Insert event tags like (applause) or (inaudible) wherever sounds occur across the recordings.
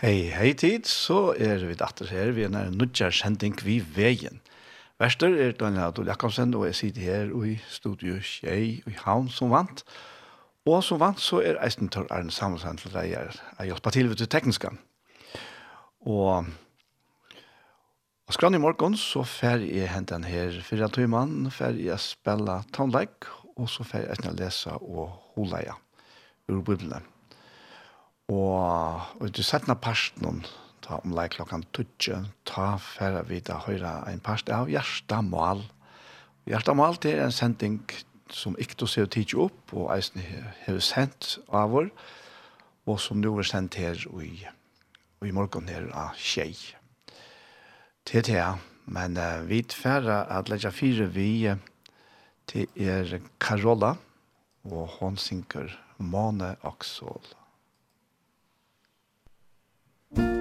Hei, hei tid, så er vi datter her, vi er nær nødgjærskjending vi veien. Verster er Daniel Adol Jakobsen, og jeg sitter her i studio Kjei i Havn som vant. Og som vant så er Eisten Tor Arne Samuelsen til deg her, jeg hjelper til ved det tekniske. Og, og skrann i morgen så fer jeg hente den her fyrre tøymann, fer jeg spille tannleik, og så fer jeg eisen lesa og holeia ur biblene. Og, og du sett parsten parten, ta om lei klokkan tutje, ta færre vi da høyra en parst av Gjerstamal. Gjerstamal det er en sending som ikke du ser tidsi opp, og eisen har sendt av vår, og som nu er sendt her i, i morgen her av tjej. Til det, men uh, vi tverre at legge fire vi uh, til er Karola, og hon synker Mane Aksål. Musik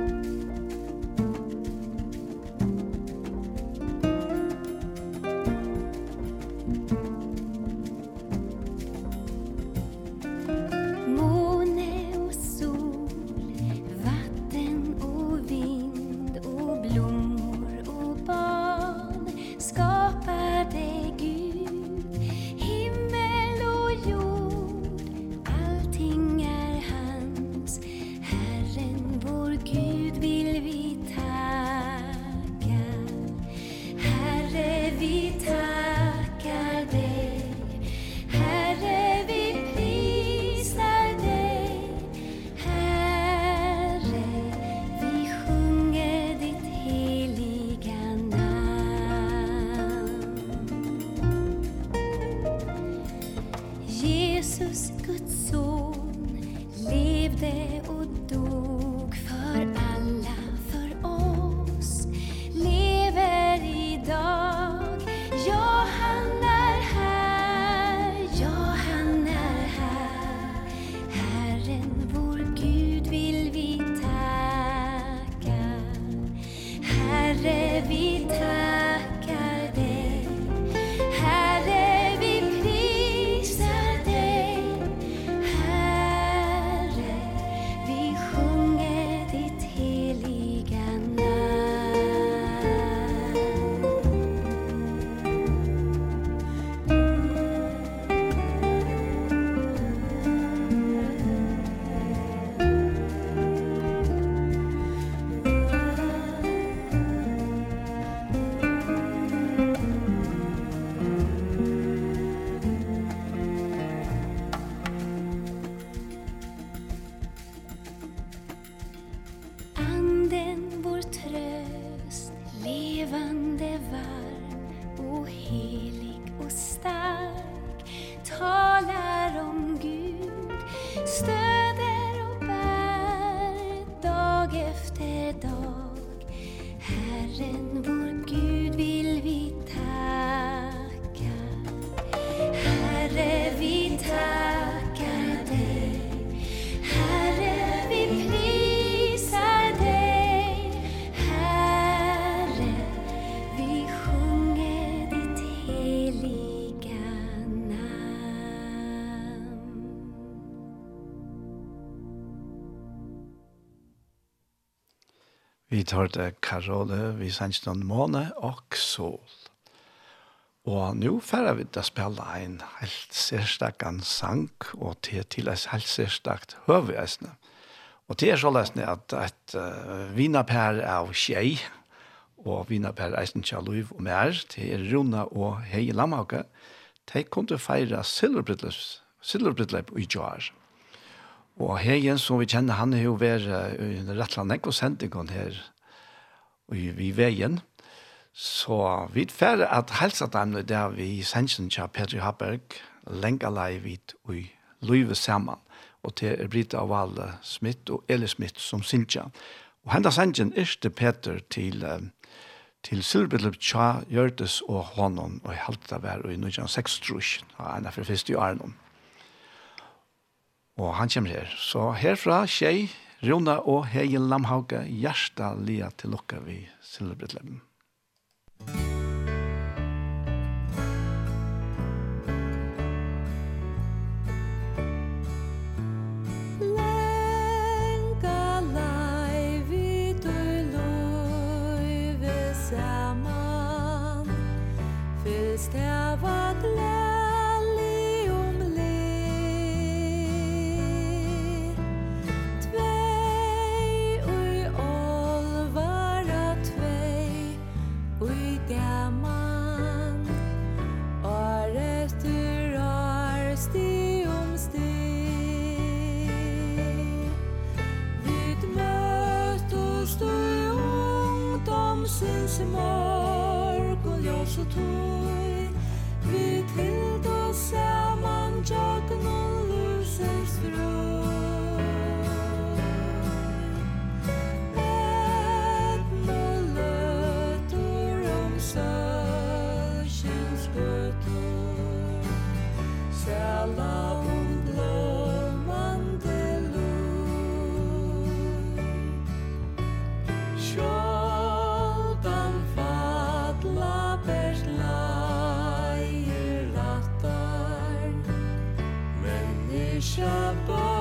vi hørte Karole, vi sendte noen måne og sol. Og nå færre vi til å spille en helt særstakken sang, og til, til et helt særstakt høveisene. Og det er så løsende at et uh, vinapær av tjei, og vinapær eisen tja loiv og mer, til er Rona og Hei Lamhauke, de kunne feire silverbrytlepp i Joar. Og Hei, som vi kjenner, han er jo vært i Rettland Ekko-sendingen her i, i veien. Så vi fer at helsa dem det der vi sensen til Petri Haberg, lenka leivit og i løyve saman. Og til er Brita Valle Smith og Eli Smith som sinja. Og henda sensen erste Peter til til Silbelup Tja, Gjørtes og Hånon, og i halte det var i 1906 trus, og en av første i Arnon. Og han kommer her. Så herfra, tjej, Rona og Hegel Lamhauge, hjertelig til dere vi Silverbrittleben. Musikk ljus i mörk och ljus och tog Vi tilda sig above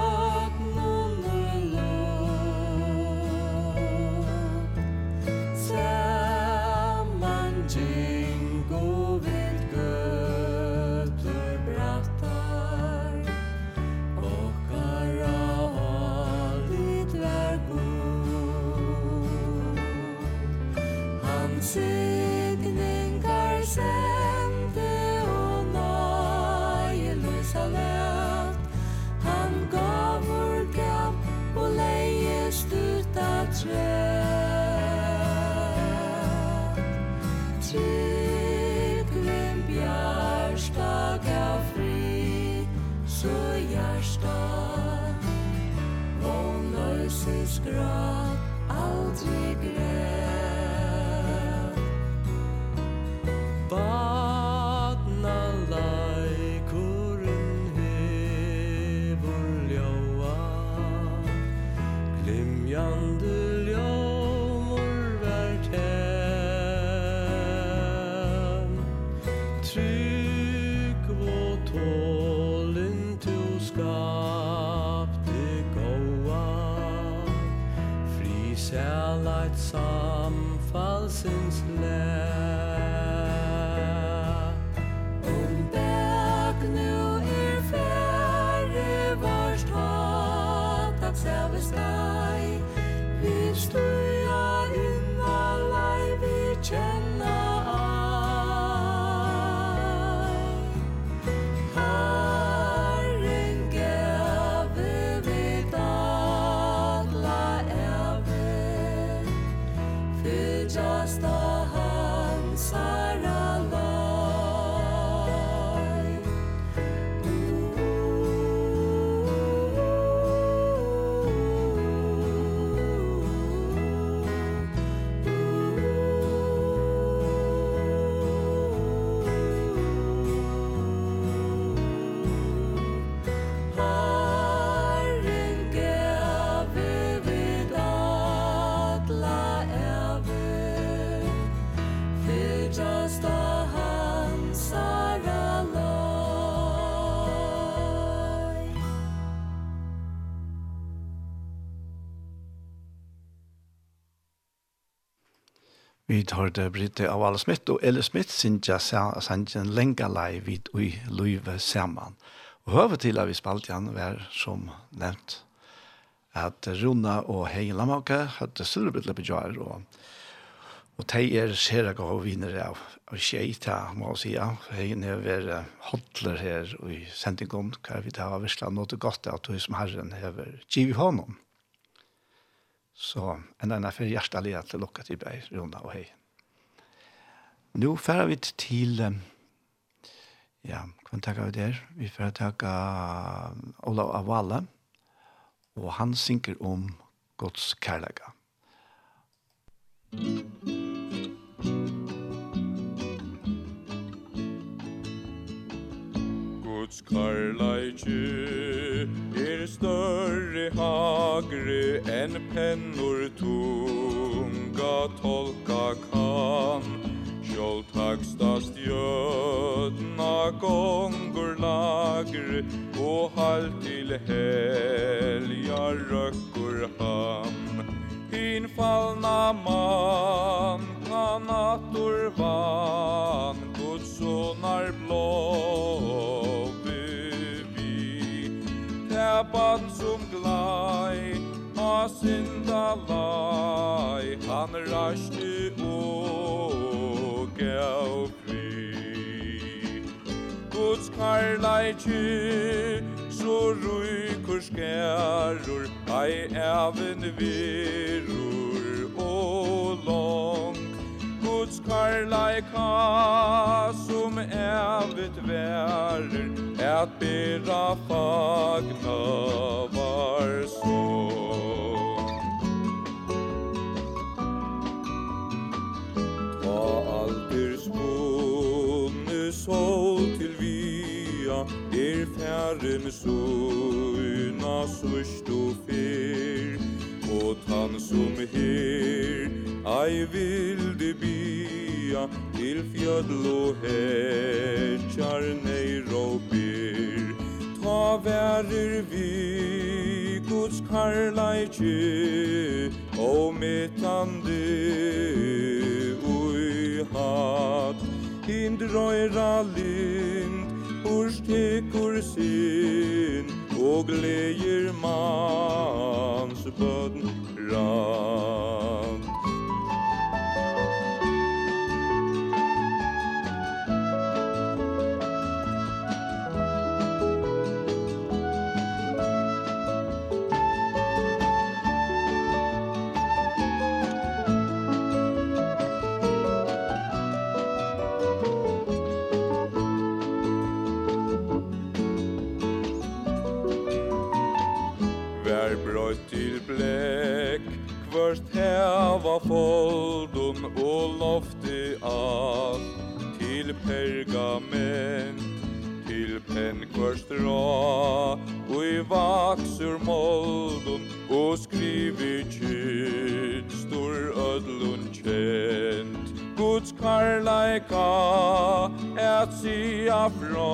gråt, aldrig gräl Vatna lajkoren hevor ljóa. Glimjande ljómor vart hem Trygg selve steg, vi stuja inna lei vi kjær, det Britte av alle Smith, og Elle Smith synger sangen lenga lei vid ui luive saman. Og høve til at vi spalt igjen var som nevnt at Runa og Hei Lamauke hadde surbitle på jar, og, og de er sere gav vinner av, av tjei, ta, må jeg si, Hei never hodler her i sendingen, hva vi tar av Vissland, noe godt at du som herren hever giv honom. Så en annen fyrir hjertelig at det lukket i beg, Rona og Hei. Nu færer vi til, ja, hva takker vi der? Vi færer takke Ola Avala, og han synker om Guds kærlega. Guds kærleiki er større hagre enn pennor tunga tolka kan Sjålt hagstast jötna gongur lagr Og halt til helja rökkur ham. Hin fallna man, han attor van Guds sonar blå bevi Täpan som glaj, ha synda lai Han raste år gav fri. Guds karlaiki Så ruikur skærur ai even virur o long Guds karlaika Som evet verer Et bera fagna var sorg Herren søgna sust og fyr Og han som her Ei vilde bia Til fjödl og hetjar nei og Ta værer vi Guds karlaikje Og metande Ui hat Hindrøyra lind Ors tykkor sin og gleir mans bødn rann foldum og lofti all Til pergament, til penn kvørst ra Og i vaksur moldum og skrivi kyt Stor ödlun kjent. Guds karlaika et sia fra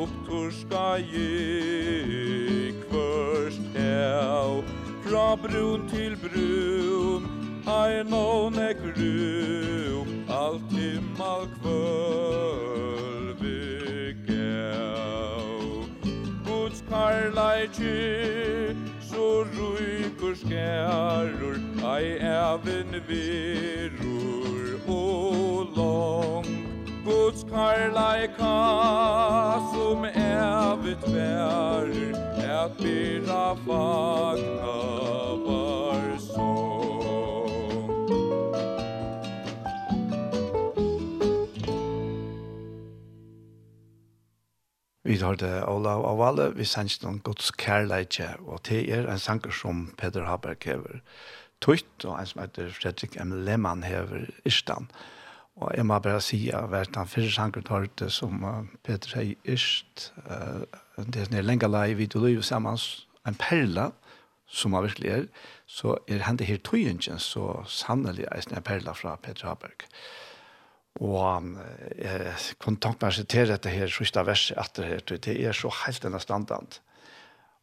Opptorska gi kvørst hev fra brun til brun Ai no ne gru Alt himmal kvöl vi gau. Guds karlaiki So ruikur skærur Ai evin virur og long Guds karlaika Som evit verur at bira fagna var sorg Vi tar det Olav av alle, vi sender noen gods kærleitje, og det er en sanger som Peter Haberg hever tøyt, og en som heter Fredrik M. Lehmann hever Irstand. Og jeg må bare si at hvert han fyrre sanger tar det som Peter sier Irst, uh, det er lenge lei vi til liv sammen, en perla, som han virkelig er, så er henne her tøyingen så sannelig er en perla fra Peter Haberg. Uh, Og jeg kunne tanke meg å sitere dette her sørste verset etter her, det er så helt denne standant.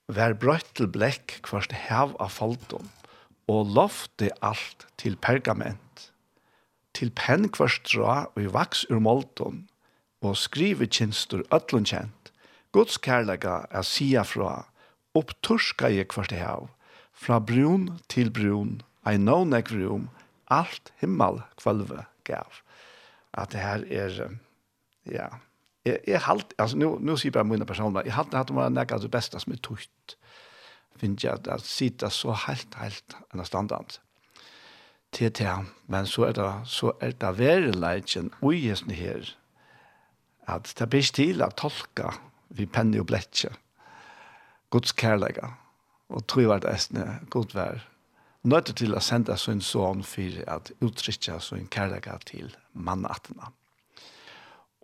Vær brøtt til blekk hverst hev av faldom, og lofte alt til pergament, til penn kvarstra dra og i vaks ur moldom, og skrive kinstur øtlun kjent, Guds kærlega er sia fra, opptorska jeg kvart hev, fra brun til brun, ei nånegvrum, alt himmel kvalve gav at det her er, ja, jeg, jeg halt, altså nå, nå sier jeg bare mine personer, jeg halte at det var nekka det beste som er tukt, finner jeg at, det sitter så helt, helt enn standard til til, men så er det, så er det vereleitjen ui hesten her, at det blir til å tolka vi penne og bletje, Guds kærlega, og tro var det estne, god vær, nøyde til å sende sin son for at uttrykke sin kærlighet til mannattene.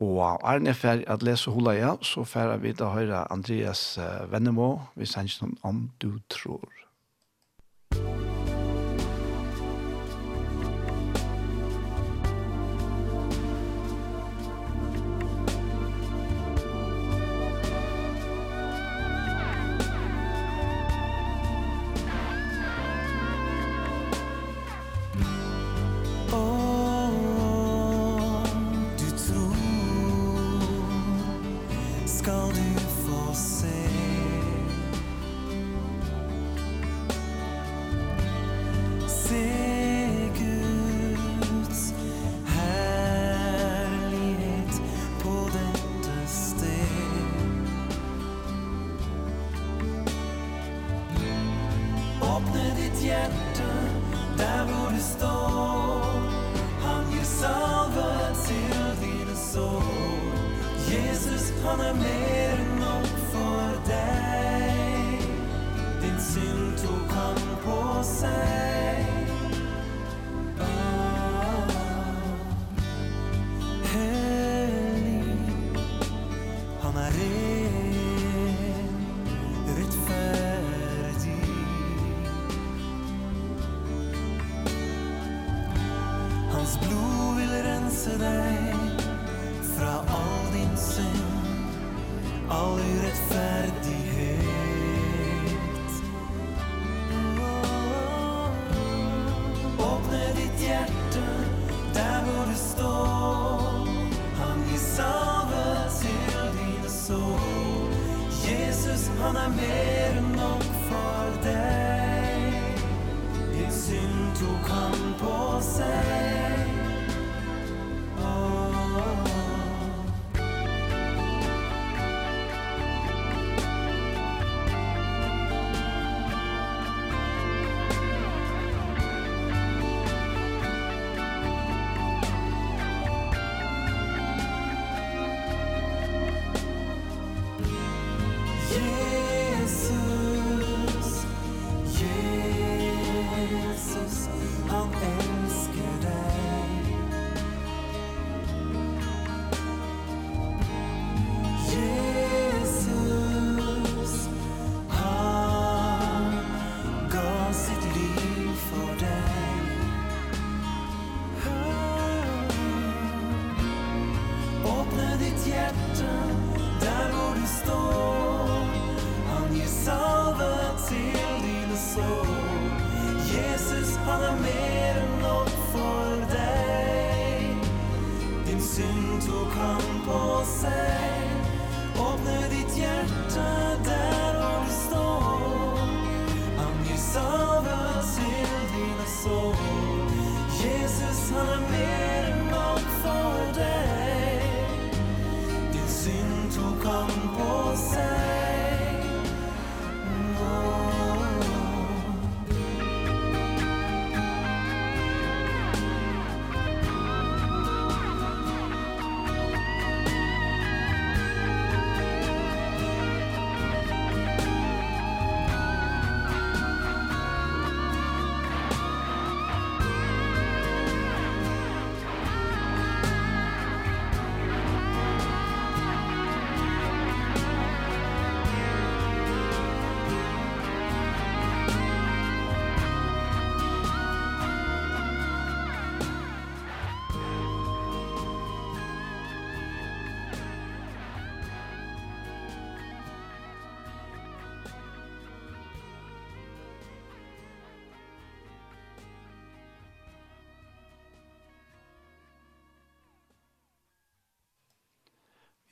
Og er det for at lese hula ja, så ferdig vi da høyre Andreas Vennemo, vi sender noen om du tror.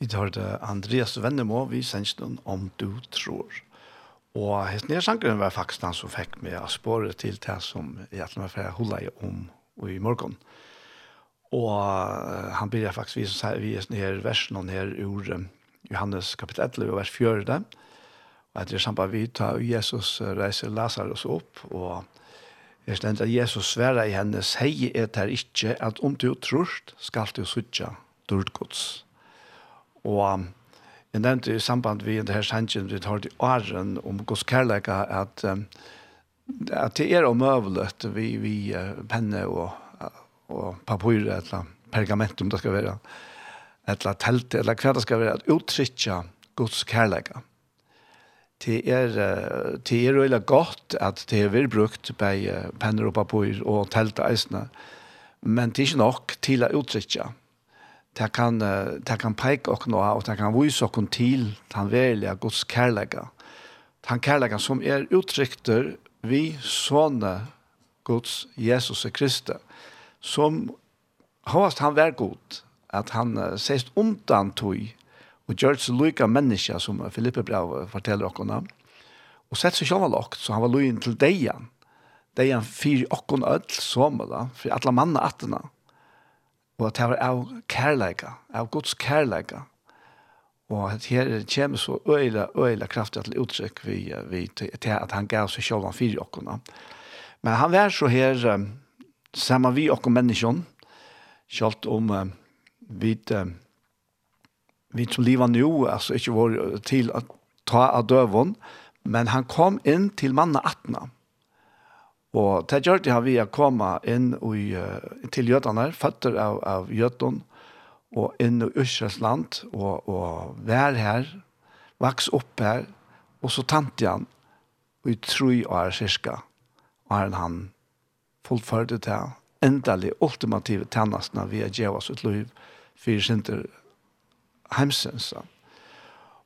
Vi tar det Andreas Vennemo, vi sender den om du tror. Og hans nye sangeren var faktisk han som fikk meg å spåre til det som jeg tror jeg får holde om i morgen. Og han blir faktisk vi som sier vi er nere versen og nere ur Johannes kapittel 11 og vers 4. Og etter sammen vi tar Jesus reiser Lazarus opp og Jeg stendte at Jesus sverre i henne, hei er det ikke, at om du tror, skal du suttje dårdgods. Og jeg nevnte i samband med det her sannsyn vi tar til åren om Guds kærleika at, at det er omøvelet vi, vi penne og, og papur eller pergament om det skal være eller telt eller hva det skal være at uttrykja Guds kærleika. Det er, det er veldig godt at det er brukt på penner og papur og telt eisene, men det er ikke nok til å uttrykja det kan, det kan peke oss nå, og det kan vise oss til den veldige Guds kærlighet. Den kærlighet som er uttrykter vi sånne Guds Jesus Kristus, som har han vært god, at han uh, sést undan tog, og gjør det så lykke mennesker, som Filippe Brau forteller dere og sett seg selv lagt, så han var lykken til deg degen fyr oss ødel som, da, for alle mannene attene, og at det var av kærleika, av Guds kærleika. Og at her kommer så øyla, øyla kraftig til uttrykk vi, vi, til at han gav seg selv han fire okkona. Men han var så her um, sammen vi okkom menneskjon, selv om um, vi, um, vi som livet nå, altså ikke var til å ta av døvån, men han kom inn til manna atna. Og det gjør det vi å komme inn i, uh, til jødene, føtter av, av jødene, og inn i Øsjøs land, og, og vær her, vaks opp her, og så tante han, og i tro og er cirka, og er han fullførte til endelig ultimative tennastene vi har gjør oss et liv, for jeg synes heimsens.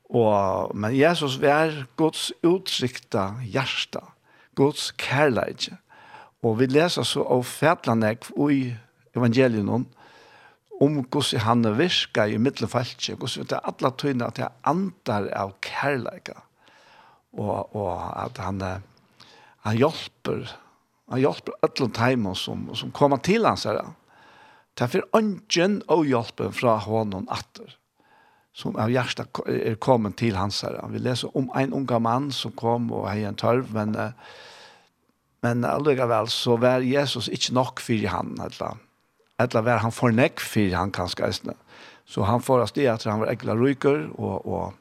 Og, men Jesus var Guds utsikta hjärsta Guds kærleidje. Og vi leser så av fætlande i evangelien om hvordan han virker i middelfeltje, hvordan det er alle tøyene at jeg antar av kærleika, og, og at han, han hjelper, han hjelper alle tøyene som, som kommer til hans her. Det er ønsken og hjelpen fra hånden atter som av hjärsta er kommet til hans herre. Vi leser om en unga mann som kom og hei en tørv, men, men allugavel så var Jesus ikke nok for han, eller, eller var han for nekk for han kanskje. Så han får oss det at han var ekla ryker, og, og,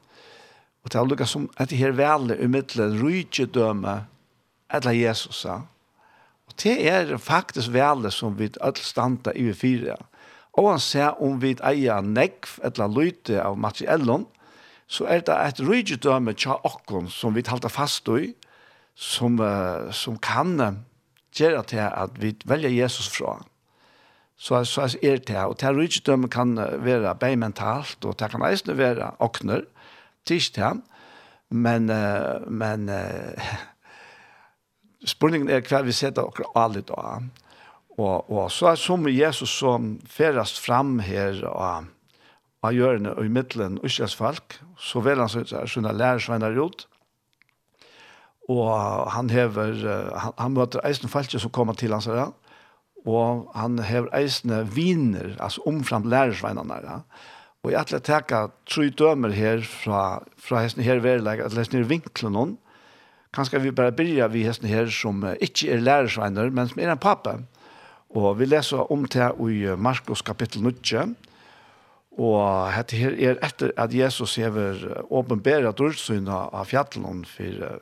og til allugavel som at det her vele umiddelet rykedømme, eller Jesus, ja. Og det er faktisk vele som vi alle standa i fire, ja Og han ser om vi eier nekv, eller lyte av materiellen, så er det et rydgjødømme tja okkon som vi talte fast i, som, uh, som kan uh, gjøre til at vi velger Jesus fra. Så, så er det her, og det rydgjødømme kan være bare mentalt, og det kan eisne være okner, tisch til han, men, uh, men (laughs) uh, spørningen er hva vi setter akkurat alle da. Og, og så er som Jesus som ferast fram her og av hjørne og i midtelen Israels folk, så vil han sånne lærersvenner ut, og han hever, han, han møter eisen falske som kommer til hans her, og han hever eisne viner, altså omframt lærersvennerne. ja. Og jeg ætla teka tru dømer her fra, fra hesten her verleg, at lesen her vinklen hon. Kanskje vi bare begynner vi hesten her som ikke er lærersvenner, men som er en pappa. Mm Og vi leser om det i Markus kapittel 9, Og dette her er etter at Jesus hever åpenbæret dørsyna av fjallene for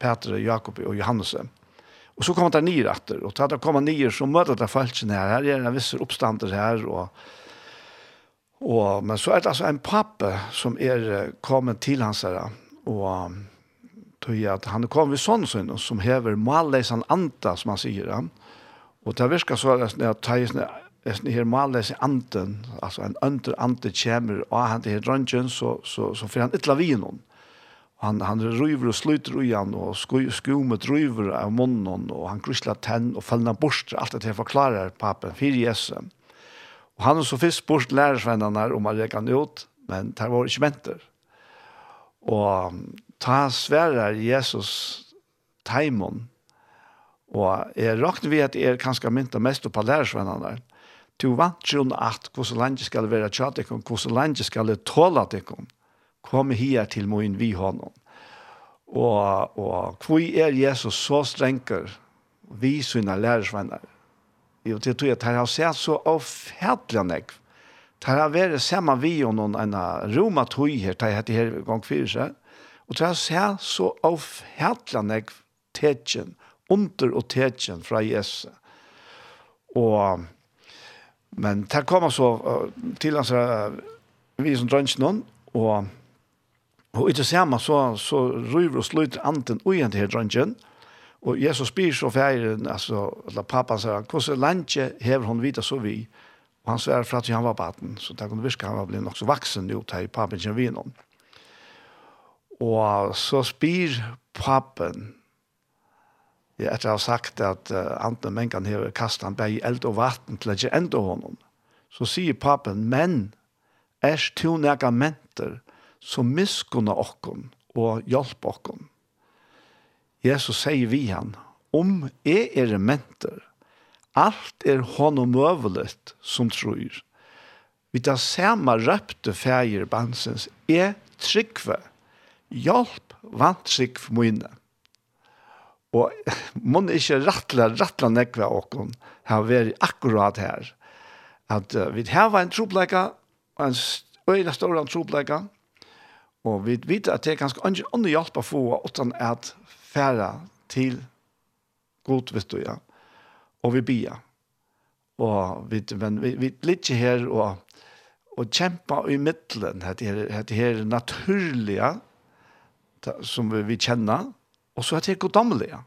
Petre, Jakob og Johannes. Og så kommer det nye etter, og til at det kommer nye så møter det falskene her. Her er en viss oppstander her, og, og, men så er det altså en pappe som er kommet til hans her, og tog at han er kommet ved sånn som hever malleisen anta, som han sier. Ja Og det virker så at jeg tar sånn her maler seg anden, altså en under ande kommer, og han til dronjen, så, så, så får han ytla vinen. Han, han ryver og sluter ui han, og skumet ryver av munnen, og han krysler tenn, og følger bort, alt det jeg forklarer papen, fire jesse. Og han er så først bort lærersvennerne om å leke han ut, men det var ikke mentor. Og ta sverer Jesus Taimon, Og jeg rakt ved at jeg kanskje mynta mest på lærersvennene der. Du vant jo at hvordan landet skal være tjatt hvordan landet skal tåle ikon. Kom her til min vi honom. Og, og hvor er Jesus så strenger vi sine lærersvenner? Jo, det tror jeg at han har sett så avfærdelig nekv. Det har vært sammen vi og noen en roma tog her, det heter her gang fire seg. Og det har sett så avfærdelig nekv tetjen under og tetjen fra Jesus. Og, men det kom så til hans vi som drønns noen, og Og i samme så, så ryver og slutter anten ugen til drønnsen, og Jesus spyr så færen, altså, eller pappa sier, hvordan landje hever hun vidt så vi? Og han sier for at han var baten, så det kunne virke han var blitt nok så vaksen jo til pappen kjenner vi noen. Og så spyr pappen, etter å ha sagt at uh, andre mennkene her kastet han bare i eld og vatten til ikke enda honom. Så sier papen, men er to nega menter som miskunner okkon og hjelper okkon. Jesus sier vi han, om jeg er menter, alt er honom møvelet som tror. Vi tar samme røpte feir bansens, er tryggve, hjelp vant tryggve mine. Og man ikke rattla, rattla nekve åkken har vært akkurat her. At uh, vi har en tropleika, en øyne stor tropleika, og vi vet at det er ganske andre andre hjelp å få utan at færa til god vet du ja. Og vi bia. Og vi, men, vi, vi litt her og, og kjempa i middelen, det her, det her naturlige som vi, vi kjenner, Og så er det goddommelige.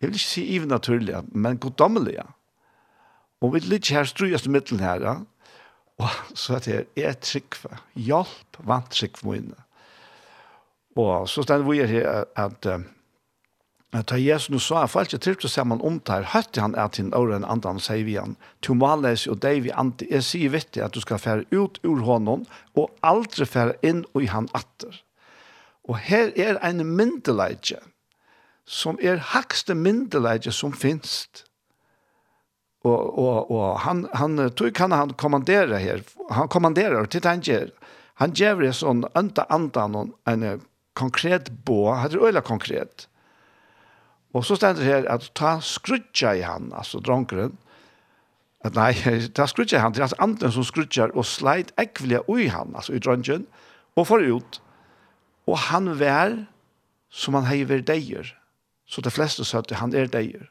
Jeg vil ikke si even ivernaturlige, men goddommelige. Og vi ligger her strøyeste middelen her, og så er det er tryggve, hjelp vant tryggve mine. Og så stender vi her at, at Men ta Jesus nu sa, for alt jeg trivte sammen om det her, hørte han at hinn åren andan, sier vi han, to males og deg vi ante, jeg sier vittig at du skal fære ut ur hånden, og aldri fære inn i han atter. Og her er en myndeleidje, som er hakste myndeleidje som finst. Og, og, og han, han tror kan han kommandere her. Han kommanderer til han gjør. Han gjør det sånn ønta andan og en konkret bå. Han er øyla konkret. Og så stender her at ta skrutja i han, altså dronkeren. At nei, (laughs) ta skrutja i han, det er altså anden som skrutjar og sleit ekvelia ui han, altså i dronkeren, og får ut. Og han vær som han heiver deier. Så de fleste sa at han er deier.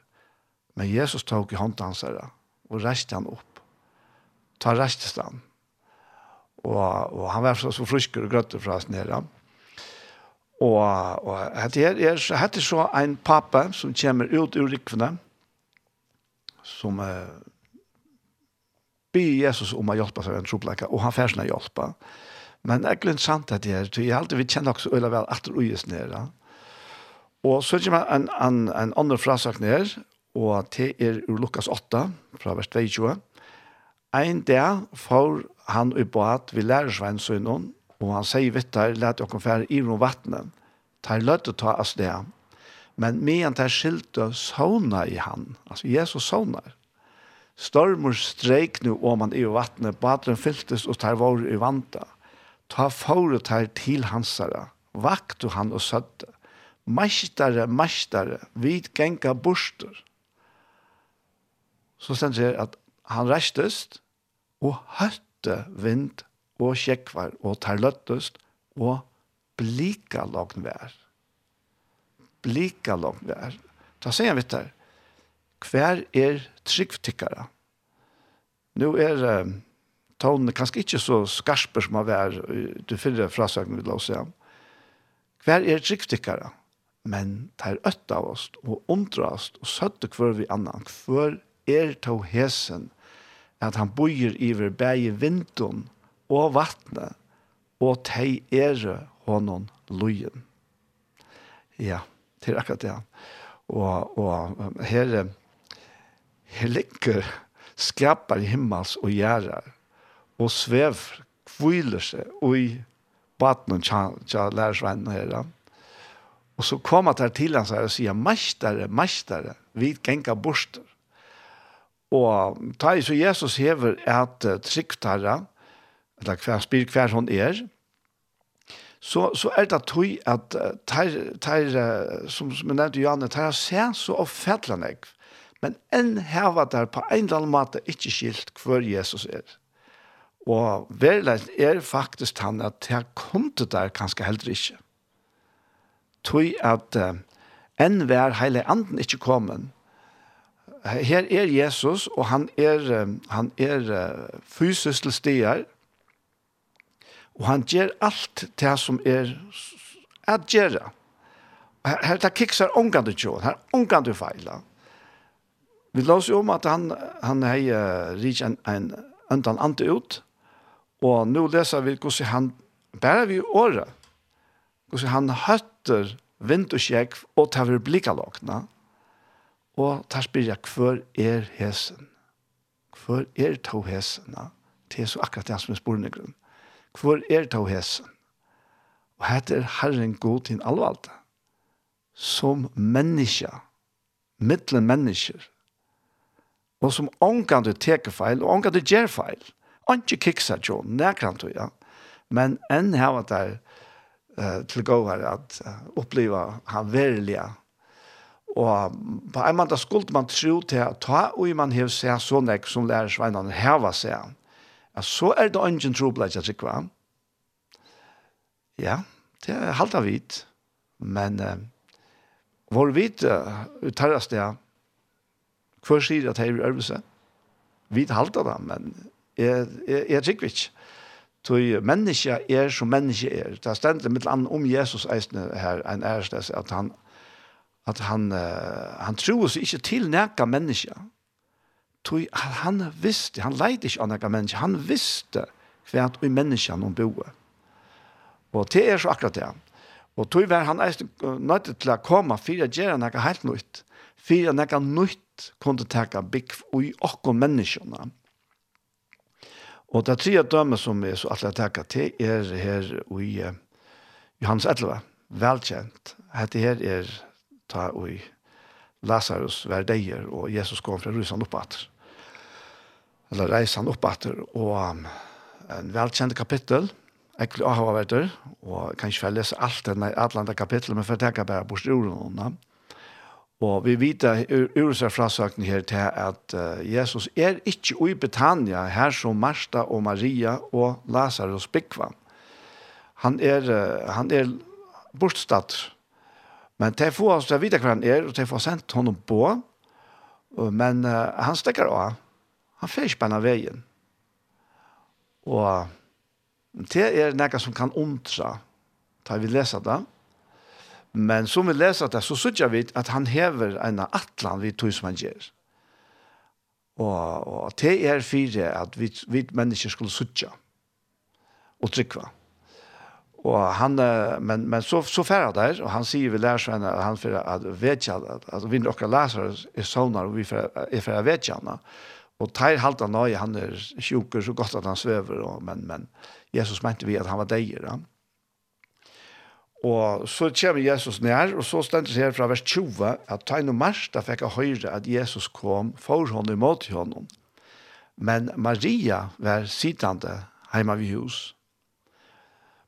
Men Jesus tok i hånden hans herre, og reiste han opp. Ta reiste han. Og, og han var så, så frusker og grøtter fra oss nere. Og, og dette er, er, er så en pappa som kommer ut ur rikvene, som uh, be Jesus om å hjelpe seg en troplekke, og han får sine hjelpe. Og Men det er glemt sant at det er, jeg alltid vil kjenne også øyla vel at det uges nere. Og så kommer en, en, en annen frasak nere, og det er ur Lukas 8, fra vers 22. Ein dag får han i båt ved lærersveinsønnen, og han sier vitt der, let dere fære i rom vattnet. Tar løtt å ta av sted. Men medan tar skilte såna i han, altså Jesus sånar. Stormor streik nu om han i vattnet, badren fyltes og tar vår i vanta. Ta fauret her til hansara, vaktu han og søtte. Mestare, mestare, vid genga borster. Så stender det at han restest og høtte vind og kjekvar og tar løttest og blika lagn vær. Blika lagn vær. Da sier han vitt der, hver er tryggtikkara? Nå er um, tonen kanskje ikke så skarper som han vært du finner frasøkene vi la oss igjen. Hver er tryggtikkere, men tar øtt av oss og undrast og søtte hver vi annan. Hver er to hesen at han bojer iver bæge vintun og vattnet og tei ere honom lojen. Ja, til akkurat det. Og, og her, her ligger skapar himmels og gjerrar og svev kviler seg i baten tja lærersvennen her. Og så kom han til hans her og sier, meistere, meistere, vi genker borster. Og ta i så Jesus hever at tryggtare, eller hver spyr hver hon er, så, så er det tøy at ter, ter, som, som jeg nevnte Johanne, ter har sett så oppfattelig, men enn hever der på en eller annen måte ikke skilt hver Jesus er. Og verleis er faktisk han at jeg kom til der kanskje heller ikke. Tøy at uh, enn hver heile anden ikke kommet. Her er Jesus, og han er, uh, han er uh, fysisk til stier, og han gjør alt det som er at gjøre. Her, her det kikser omgande tjån, her omgande feiler. Vi låser om at han, han har uh, rikt en, en, en, en, en, en, en, en, en, en, Og nå leser vi hvordan han, bare vi året, hvordan han høtter vind og kjekk, og tar vi blikket lakene, og tar spyr jeg, hver er hesen? Hver er to hesen? Det er så akkurat det som er sporene grunn. Hver er to hesen? Og hette er Herren god til allvalgte, som menneske, mittelen mennesker, og som ångan du teker feil, og ångan du gjør feil, Ikke kiksa jo, nekran tog, ja. Men enn her var det uh, til gåar at uh, oppleva han verilige. Og på en måte skulle man tro til at ta og man hev seg så nek som lærer sveinene heva seg. Ja, så er det ingen trobladja, sikkva. Ja, det er halte av hvit. Men uh, vår vit uh, uttarast det, hver sier at det er øvelse. Vi halta det, men Jeg, jeg, jeg tykker ikke. Tøy menneske er som menneske er. Det er stendt mitt land om Jesus eisne her, en ærestes, at han, at han, uh, han tror seg ikke til nækka menneske. Tui han visste, han leid ikke av nækka menneske, han visste hva at vi menneske han boer. Og det er så akkurat det. Og tui var han eisne nøyde til å komme for å gjøre nækka helt nøyt. For å nækka nøyt kunne teka bygg i okken menneskene. Og det tre dømme som er så alt jeg til er her i uh, Johannes 11, velkjent. Hette her er ta i Lazarus verdeier, og Jesus kom fra rysan oppater. Eller reisan oppater, og um, en velkjent kapittel, ekkert å ha vært der, og jeg kan ikke lese alt denne atlanta kapittelet, men for jeg takker bare bort i ordene. Og vi vet ur seg frasakten her til at Jesus er ikke i Betania, her som Marsta og Maria og Lazarus Bikva. Han er, han er bortstatt. Men til få oss til å vite hva han er, og til få sendt honom på. Men uh, han stekker av. Han fer ikke bare veien. Og det er noe som kan omtra, Da vi leser det. Men som vi leser det, så sørger vi at han hever en atlan vi tog som han gjør. Og, og det er fire at vi, vi mennesker skulle sørge og trykva. Og han, men, men så, så færre der, og han sier vi lærer han for at vedkjall, at, at vi nok leser er sånne, og vi er for å vedkjallene. Og tar halta nøye, han er sjuker så godt at han svever, og, men, men Jesus mente vi at han var deier, ja. Og så kommer Jesus nær, og så stender det her fra vers 20, at tegn og Marsta fikk høre at Jesus kom for henne imot henne. Men Maria var sittende hjemme ved hus.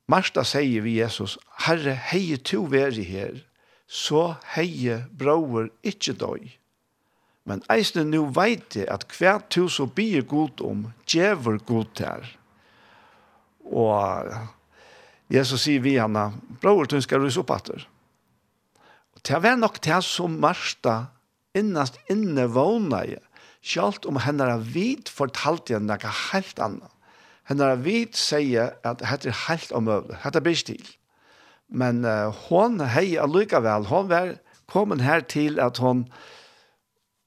Marsta sier vi Jesus, Herre, hei to veri her, så hei brauer ikkje døy. Men eisne nu veit jeg at hver to så bier god om, djever god her. Og Jesus sier vi henne, bror, du skal rysa opp etter. Og det var nok det som Marsta innast inne vågna i, selv om henne har vidt fortalt igjen noe helt annet. Henne har vidt sier at dette er helt omøvlig, dette blir stil. Men uh, hon, hei allikevel, hon var kommet her til at hon,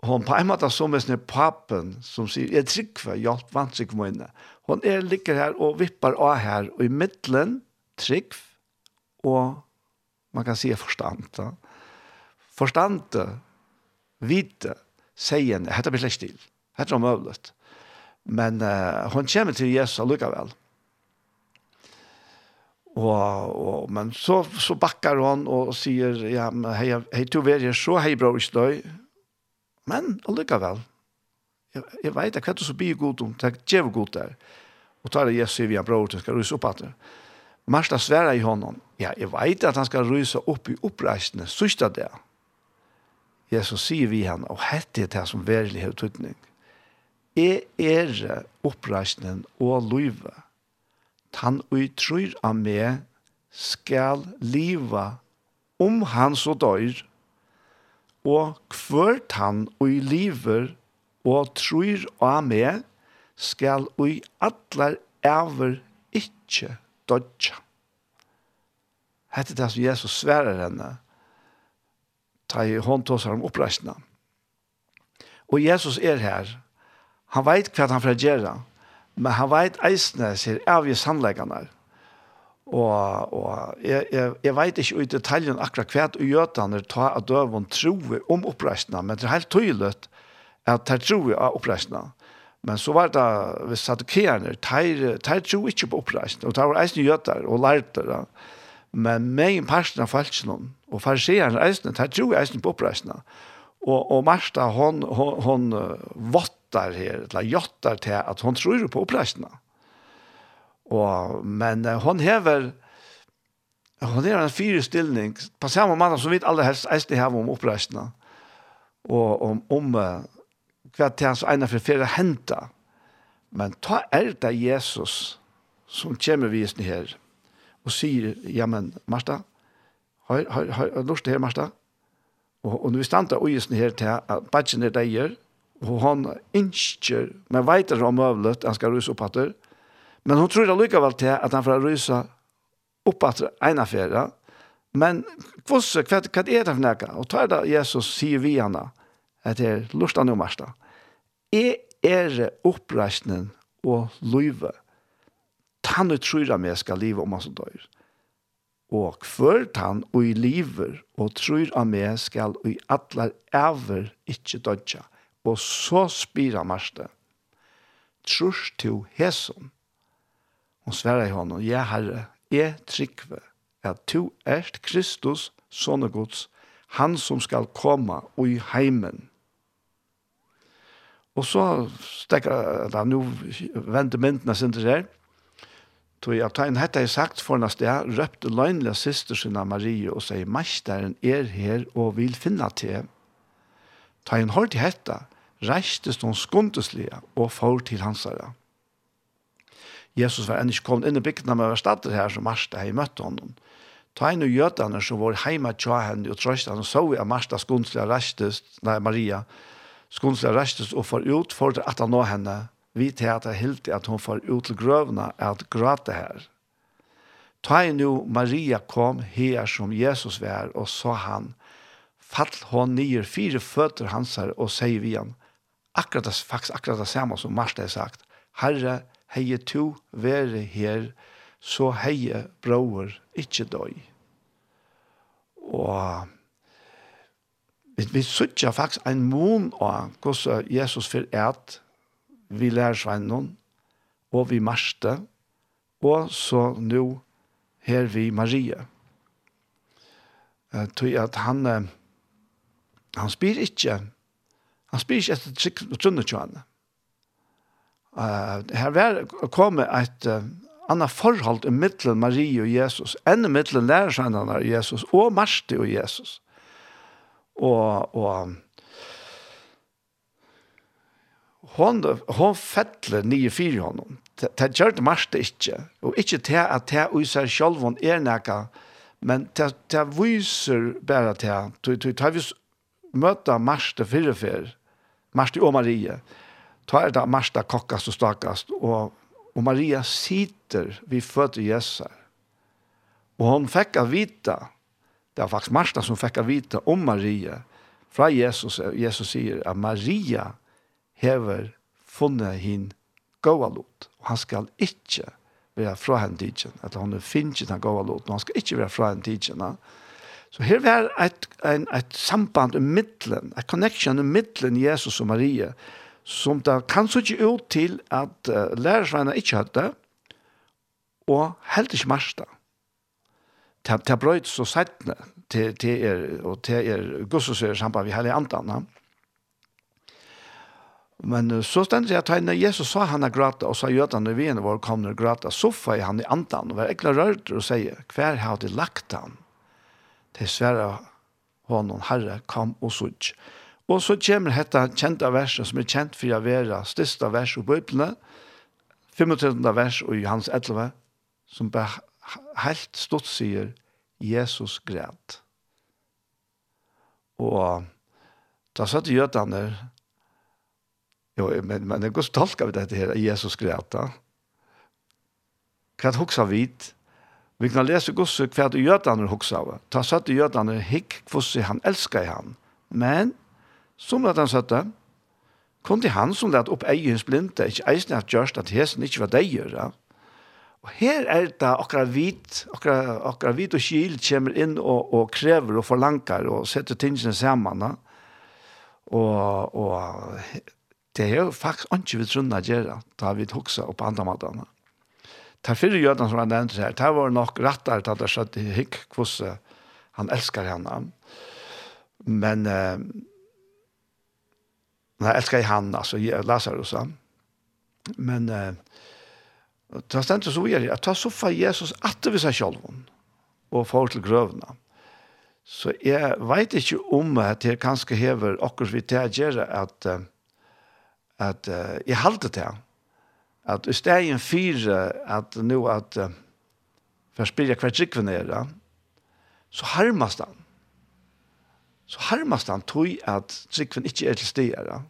hon på en måte som er sånn papen som sier, jeg trykker for hjelp vanskelig må inne. Hon er ligger her og vippar av her, og i midtelen, trygg og man kan si forstand. Da. Forstand, vite, seien, dette blir slett til. Dette er omøvlet. Men uh, hun kommer til Jesus allikevel. Og, og, men så, så bakkar hun og sier, ja, men hei, hei to verger så, hei bra ikke støy. Men allikevel, jeg, jeg vet ikke hva du så blir god om, det er god der. Og tar det Jesus i vi en bror til, skal du så opp at det. Marsta sværa i honom, ja, jeg veit at han skal rysa opp i oppreisene, sørsta det. Jesus sier vi han, og hette det som verlig har tydning. Jeg er oppreisnen og løyve. Han og trur av meg skal liva om han så dør. og kvørt han ui liver og trur av meg skal ui atler æver ikkje dodja. Hette det som Jesus sverer henne, ta i håndtåsar om oppreisene. Og Jesus er her. Han veit hva han får gjøre, men han veit eisne sier avgjør sannleggene. Og, og jeg, jeg, jeg veit ikke i detaljen akkurat hva og gjøtene tar av døven troer om oppreisene, men det er helt tydelig at de tror av oppreisna. Men så var det, hvis sadukeerne, de tro ikke på oppreisen, og de var eisen gjøter og lærte det. Men meg i parten av falskene, og farseerne eisen, de tro eisen på oppreisen. Og, og Marsta, hon, hon, hon vottar her, eller jottar til at hon tror på oppreisen. Og, men hon hever, hon er en fyrestilling, på samme måte som vi alle helst eisen hever om oppreisen, og om, om hva til hans ene for flere henta. Men ta er det Jesus som kommer visende her og sier, ja, men Martha, har, har, har, har lyst til her, Martha? Og, og når vi standa og visende her til at badgen er det gjør, og hon innskjer, men vet at han møvlet, han skal rysa opp etter, men hun tror allikevel til at han får rysa opp etter ene fjerde, men hvordan, hva, hva er det for noe? Og tar det Jesus sier vi henne, at det er lurt han noe, Martha. Martha Jeg er oppreisningen og løyve. Tann og trøyre meg skal livet om han som dør. Og hver tann og i livet og trøyre meg skal og i atler ever ikke dødja. Og så spira marste. Trus til hesen. Og sverre i hånden, ja herre, jeg trykve at du erst Kristus, sånne gods, han som skal komme og i heimen. Og så stekker da, nå venter myndene sin til her, tog jeg tegn hette jeg sagt for neste sted, røpte løgnlige syster sin av Marie og sier, Mesteren er her og vil finne til. Tegn hørte hette, reistes noen skundeslige og får til hans herre. Jesus var enn ikke kommet inn i bygdene med å stater her som Marsta har møtt honom. Ta inn og gjøtene som var hjemme til henne og trøst henne så vi at Marsta skundeslige reistes, nei Maria, reistes skundelig restes og får ut for at han nå henne, vi til at jeg hilti at hun får ut til grøvene at gråte her. Ta i nu Maria kom her som Jesus var, og så han, fall hon nyer fire føtter hans her, og sier vi han, akkurat det, faktisk akkurat det samme som Marsta har sagt, Herre, heie to være her, så heie bror, ikkje døy. Og vi, vi sutja faktisk en mån av hvordan Jesus for et vi lærer svennen og vi marste og så nå her vi Maria. Uh, tog at han uh, han spyr ikke han spyr ikke etter trygg og trunne tjående. Uh, her var, kom et uh, annet forhold i middelen Maria og Jesus enn i middelen lærersvennerne av Jesus og Marste og Jesus og, og hon, hon fettler nye fire i honom. Det gjør det mest ikke, og ikke til at det i seg selv hon er nækka, men det, det viser bare til, til, til vi møter Marste fyrrefer, Marste og Marie, ta er det Marste kokkast og stakast, og, og Maria sitter vi føtter Jesus. Og hon fikk av vita Det var faktisk Marta som fick vita om Maria. Fra Jesus, Jesus säger at Maria hever funnet hin gåa lot. Og han skal ikke være fra henne tidsen. At han finner den gåa lot. Og han skal ikke være fra henne tidsen. Så her var et, en, et samband i midtelen, et connection i midtelen Jesus og Maria, som det kan så ikke ut til at uh, lærersveinene ikke hadde, og helt ikke Marsta ta ta brøt så sættne til til er og til er Guds er sampa vi hele antanna. Men så stendt jeg tegnet, Jesus sa han er grata, og sa jødene vi en vår kommer grata, så får han i andan, og var ekla rørt og sier, hver har de lagt han? Til svære honom, Herre, kom og sutt. Og så kommer dette kjente verset, som er kjent for å være største vers i Bibelen, 35. vers i Johannes 11, som bare helt stort sier Jesus græt. Og da satt jødene jo, men, men det går stolka vi dette her, Jesus græt da. Hva hoksa vidt? Vi kan lese gosse hva det jødene hoksa av. Da satt jødene hikk hvordan han elsker han. Men, som det han satt det, til han som lette opp eigens blinde, ikke eisen at gjørst at hesen ikke var det gjør, ja. Og her er det akkurat hvit, akkurat, akkurat hvit og skil kommer inn og, og krever og forlanger og setter tingene sammen. Da. Og, og det er jo faktisk ikke vi trunnet å gjøre, da vi hokser opp andre måter. Det er fire jødene som jeg nevnt her, det var nok rettere til at det skjedde hikk hvordan han elsker henne. Men eh, han elsker henne, altså Lazarus. Men eh, Det stendt så gjør at ta soffa Jesus atter vi seg selv og får til grøvene. Så jeg vet ikke om at jeg kanskje hever akkurat vi til å gjøre at, at uh, jeg halte til at i stegen fire at nå at uh, for å spille hver trikven er så harmas han. Så harmas han tog at trikven ikke er til steder.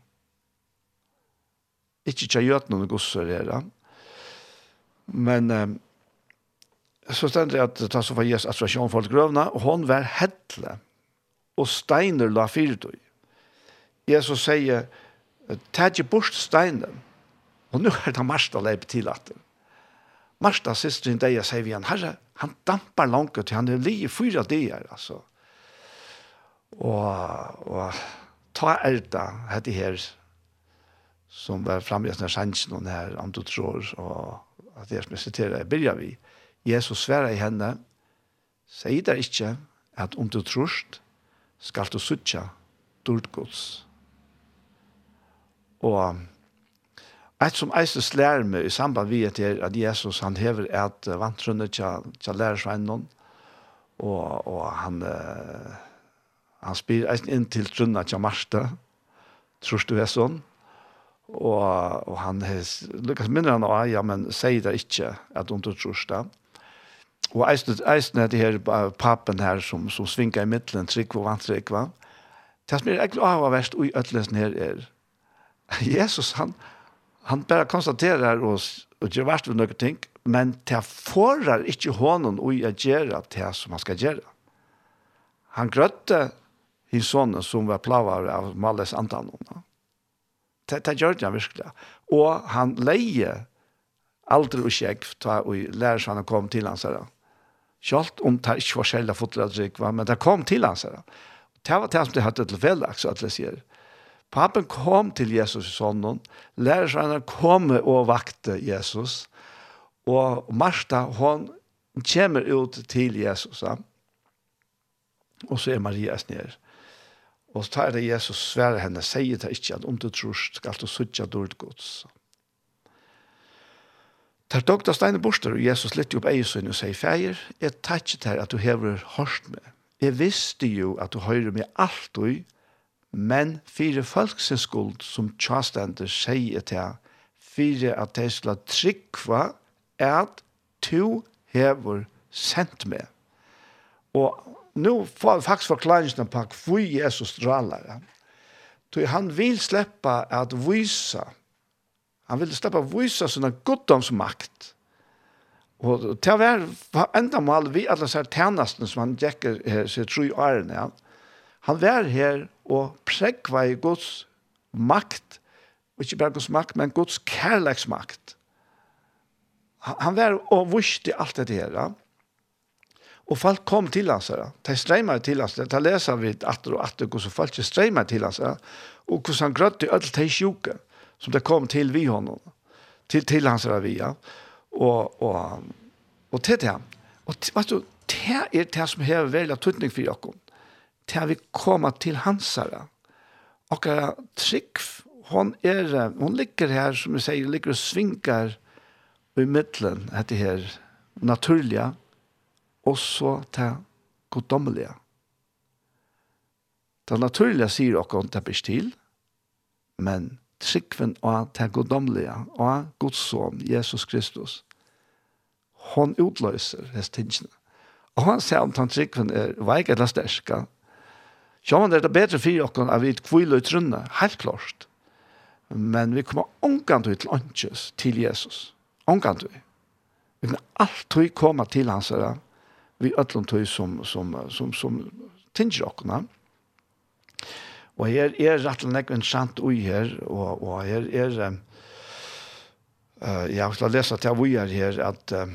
Ikke kjøyøtene noen gosser er det Men um, så stendte jeg at ta så var Jesus attrasjon for grøvna, og hon var hettle, og steiner la fyrtøy. Jesus sier, ta ikke bort steinen, og nå er det Marsta leip til at det. Marsta systeren deg sier vi han, herre, han dampar langt til han er lige fyra dager, altså. Og, og ta erda, hette her, som var framgjøst når sannsyn og her, om du tror, og at det skal sitere, jeg begynner vi. Jesus sverer i henne, sier det ikke at om du trost, skal du suttje dårlig. Og Et som Eises lærer meg i samband vi etter at Jesus han hever et vantrunne til, til lærersvennen og, og han uh, han spyr eisen inn til trunna til Marste, tror du er sånn Og, og han hes, lukkast minner han av ja, men sier det ikke at hun tror det. Og eisen, eisen er det her papen her som, som svinger i midtelen, trygg og vantrygg, va? Det som er egentlig av verst i ødelesen her er, (laughs) Jesus, han, han bare konstaterer oss, og gjør verst ved noen ting, men det forar ikke hånden och jeg gjør det som han skal gjøre. Han grøtte hins sonen som var plavar av Malles antanon det, det gjør han virkelig. Og han leie aldri og kjekk ta og lærer seg han kom til hans her. Kjalt om det ikke var selv fotladrykk, men det kom til hans her. Det var det som det hadde til veldig, så at det sier. Papen kom til Jesus i sonnen, lærer seg han kom og vakte Jesus, og Martha, hon kommer ut til Jesus, ja? og så er Maria sned. Og så tar det Jesus svære henne, sier det ikke at om du tror skal du suttje dårlig gods. Tar dog da steine borster, og Jesus litt opp eiesøyne og sier, «Feir, jeg tar ikke til at du hever hørt meg. Jeg visste jo at du hører meg alt du, men fire folksens skuld som tjastender sier til fire at de skal trykva at du hever sendt meg. Og nu får faktisk forklaringen på hvor Jesus straler. Så han vil släppa at vise, han vil släppa at vise sånne goddomsmakt. Og til å være enda mal vi alle disse tjenestene som han gjekker her, så tror jeg årene, ja. han var her og pregva i Guds makt, og ikke bare Guds makt, men Guds kærleksmakt. Han var og viste alt det her, ja. Og folk kom till her. De strömmade till her. De läser vi att og atter hvordan så folk til till her. Och hvordan han grøtte i ödel till sjuka som det kom till vi honom. Till, till hans ravia. Och, och, och till det. Och vet du, det er det som har veldig tøtning for dere. Det vi kommer till hans ravia. Och trygg, hon, är, hon ligger här, som vi säger, ligger och svinkar i mittlen, heter här, naturliga og så til goddommelige. Det naturlige sier dere det blir til, men tryggven av det goddommelige, og Guds son, Jesus Kristus, hon utløser hans tingene. Og han sier om den tryggven er veik eller sterska. man er det bedre for dere at vi kviler i trunnet, helt klart. Men vi kommer omgant til åndsjøs til Jesus. Omgant ut. Vi kan alltid komme til hans herre, vi ötlom tøy som, som, som, som tinger okkona. Og her er rettelig nek interessant ui her, og, og her er, uh, jeg skal lese til vi er her, at uh,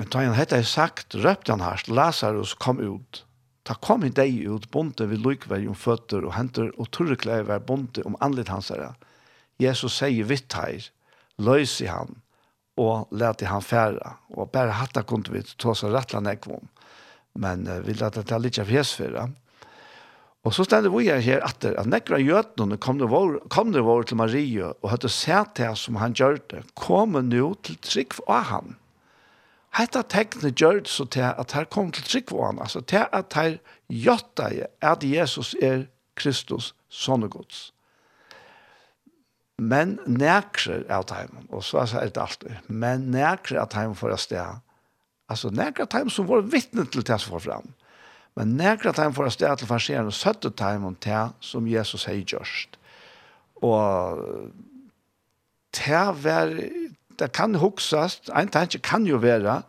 da han hette sagt, røpte han her, Lazarus kom ut. Ta kom i deg ut, bonte vid lykvei om føtter og henter, og turreklei var bonte om anlitt hans herre. Jesus sier vitt her, løs i han, og lät han färra och bara hatta kunde vi ta så rättla nekvom. men uh, vill att det är lite fjäsfärra och så ställde vi här att att nekra jötnon kom det var kom det var till Maria och hade sett det som han gjorde kom nu till trick av han Hetta tekne gjørt så til at her kom til trygg på han, altså til at her gjøtta at Jesus er Kristus, sånne gods. Men nekrer av teimen, og så er det alltid, men nekrer av teimen for å sted, altså nekrer av teimen som var vittne til det som var fram, men nekrer av teimen for å sted til farserende søtte teimen til som Jesus har gjort. Og til var, det kan huksast, en tanke kan jo være,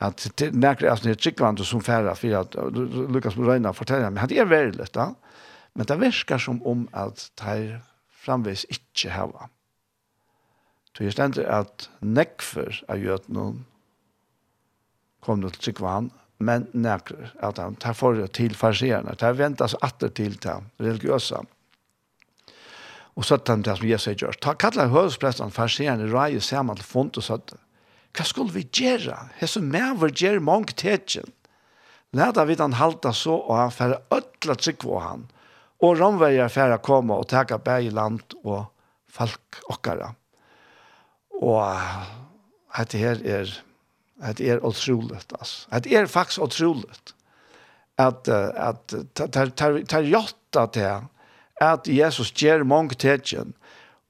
at nekrer av sånne er tryggvande som færre, for at Lukas Morena forteller, men det er veldig, da, men det virker som om at teimen framvis ikkje hava. Så jeg stender at nekfer av jøtnen kom til Tryggvann, men nekfer at han tar for til farsierne, tar ventas atter til til religiøse. Og så tar han det som Jesus har gjort. Ta kallar høvespresten farsierne rei saman til fond og søtte. Hva skulle vi gjøre? Hva som Hesse vår gjør mange tetjen. Læta vi han halta så og han færre ødla trygg på han og romverjar færa koma og taka bæg land og folk okkara. Og dette her er Det er utrolig, altså. Det er faktisk utrolig. at, at tar jotta til at Jesus gjør mange tegjen,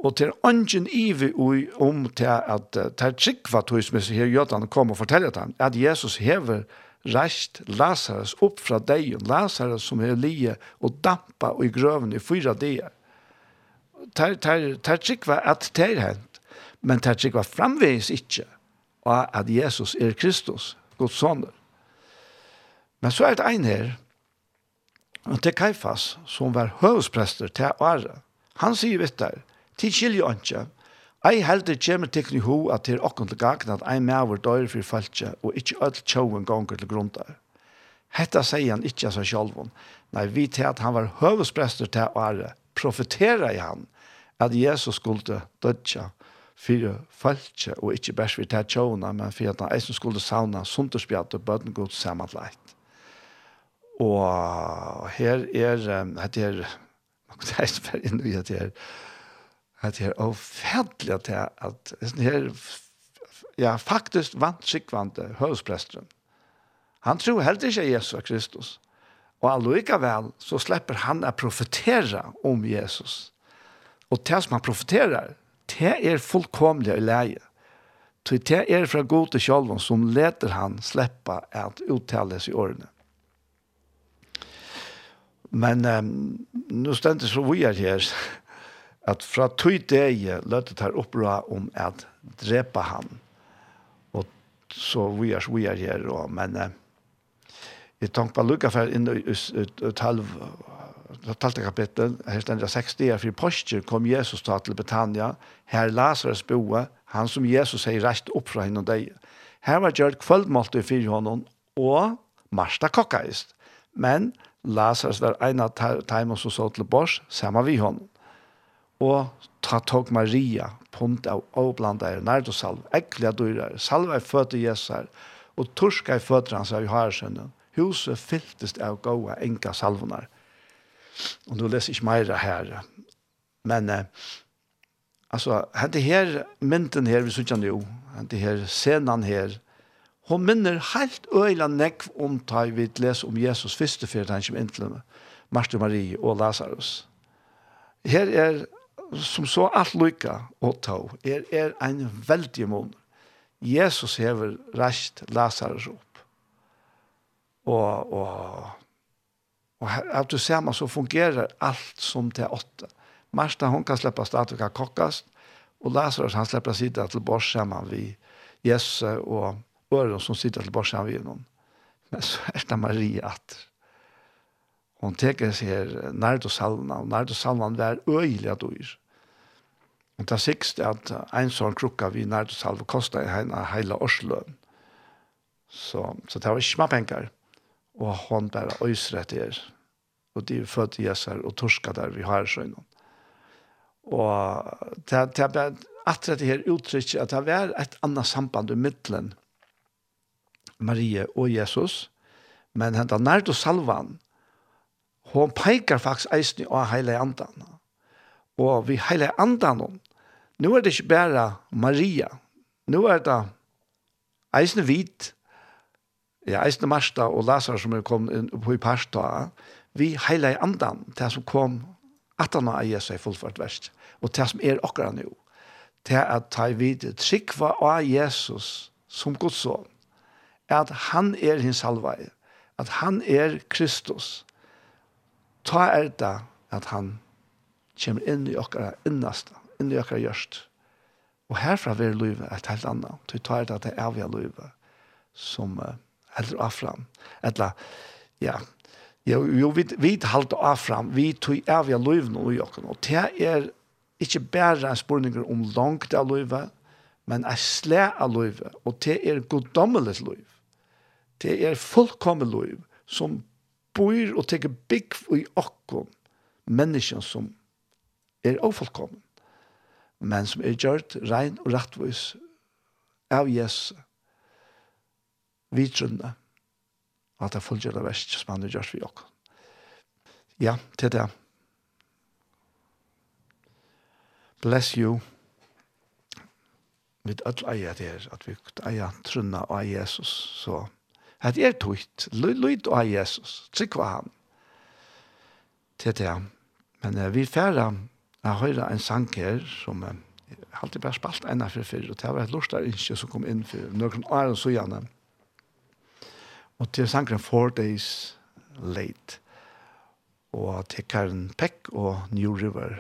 og til ønsken ivi om til at tar tryggva tog som er her jødene kom og forteller han at Jesus hever rast Lazarus opp fra deg, Lazarus som er lie og dampa og i grøven i fyra dier. Ter, ter, ter trikva at det er hent, men ter trikva framveis ikkje og at Jesus er Kristus, Guds son. Men så er det ein her, og til Kaifas, som var høvesprester til Are, Han sier vitt der, til skiljer ikke, Ei heldur kjemur tekni hu at til okkon til gagna at ei maver døyr fyrir falskja og ikkje öll tjóun gongur til grundar. Hetta sier han ikkje av seg. Nei, vi til at han var høvesprester til åre, profetera i han at Jesus skulle dødja fyrir falskja og ikkje bærs fyrir til tjóuna, men fyrir at han eisen skulle sauna sunderspjat og bøtten god samanleit. Og her er, hette er, (laughs) man kan eisen fyrir inn i hette her, at det er avferdelig at det at det er ja, faktisk vant sikvante høvespresteren. Han tror helt ikke Jesus Kristus. Og allikevel så slipper han å profetere om Jesus. Og det som han profeterer, det er fullkomlig i leie. Så det er fra god til som leder han sleppa at uttales i årene. Men um, nå stender så vi er her, at fra tøy deg løtte tar oppra om at drepa han. Og så vi er, vi er her, og, men eh, jeg tenkte på lukka for inn i et talte kapittel, her stender 60 år, for i postjer kom Jesus ta til Betania, her Lazarus boe, han som Jesus sier rett opp fra henne og deg. Her var gjørt kvöldmålt i fire hånden, og Marsta kokkaist. Men Lazarus var en av timen som så til bors, sammen vi hånden og ta tog Maria, punt av avblanda er nærdosalv, ekliga dyrar, salva er født i Jesar, og torska er født hans av Joharsønnen. Huset fyltest av gåa enka salvonar. Og nu leser ikke meira her, men eh, altså, hente her, mynden her, vi sykja nu, hente her, scenen her, hon minner helt øyla nekv om ta vi leser om Jesus fyrste fyrir han kom inn til Marte Marie og Lazarus. Her er som så alt lykka og tog, er, er en veldig mån. Jesus hever rast Lazarus opp. Og, og, og at du ser man så fungerer alt som det åtte. Marsta, hon kan släppa stat og kan kokkast, og Lazarus, han släpper sida til bors sammen vi Jesus og Øren som sitter til bors sammen vi noen. Men så er det Maria atter hon teker seg her Nardosalna, og Nardosalna var øyelig at dyr. Og det sikst at en sånn krukka vi Nardosalva kostar henne heila årsløn. Så, så det var ikke mye penger. Og hon bare øysrett her. Og de er født i Jesar og torska der vi har sånn. Og det, det er bare at det her uttrykket at det var et annet samband i middelen Marie og Jesus. Men hentan Nardosalvan, hon peikar faktisk eisen av heile andan. Og vi heile andan nu er det ikke bare Maria. nu er det eisen hvit. Ja, eisen Marsta og Lazar som er kommet inn på i Parsta. Vi heile andan, det som kom atana av Jesus i fullført verst. Og det som er akkurat nå. Det er at ta vidt trikva av Jesus som Guds son. At han er hins halvveie. At han er Kristus ta er det at han kommer inn i okkara innast, inn i okkara gjørst. Og herfra vil løyve et helt annet. Du tar det at det er vi løyve som uh, helder av fram. Etla, ja, jo, jo vi, vi halte av fram, vi tog er vi løyve nå i okkara. Og det er ikke bare en spørning om langt av løyve, men er slæ av løyve. og det er goddommelig løyve. Det er fullkommen løyve som bor og teker bygg i okkom menneskene som er ofullkommen, men som er gjørt rein og rettvis av Jesu vidtrunne at det fullgjør det verst som han har gjørt for. Ja, til det. Bless you. Med alle eier det her, at vi eier trunna av Jesus, så so at er tøyt, lyd av Jesus, trykva han. Til det, men uh, vi færa jeg høyra en sang her som uh, alltid bare spalt enn for før, og det var et lortar innskje som kom inn for noen år og så gjerne. Og til sangren Four Days Late, og til Karen Peck og New River.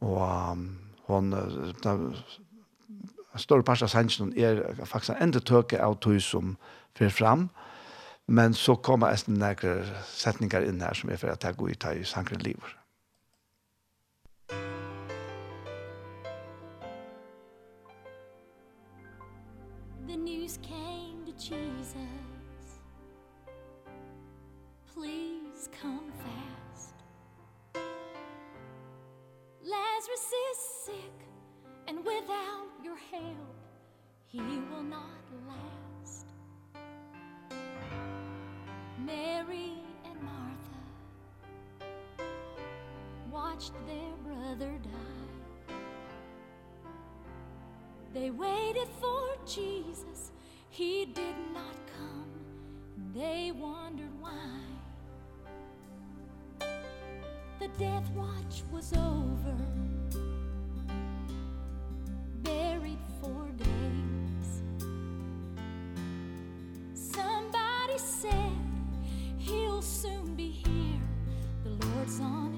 Og um, hon, en stor part av sannsjonen er faktisk en enda tøke av tog som fyrer fram, men så kommer nesten noen setninger inn her som er for at jeg går ut i sangren livet. The news came to Jesus. Please come fast. Lazarus is sick and without your help he will not last. Mary and Martha watched their brother die. They waited for Jesus. He did not come. They wondered why. The death watch was over. song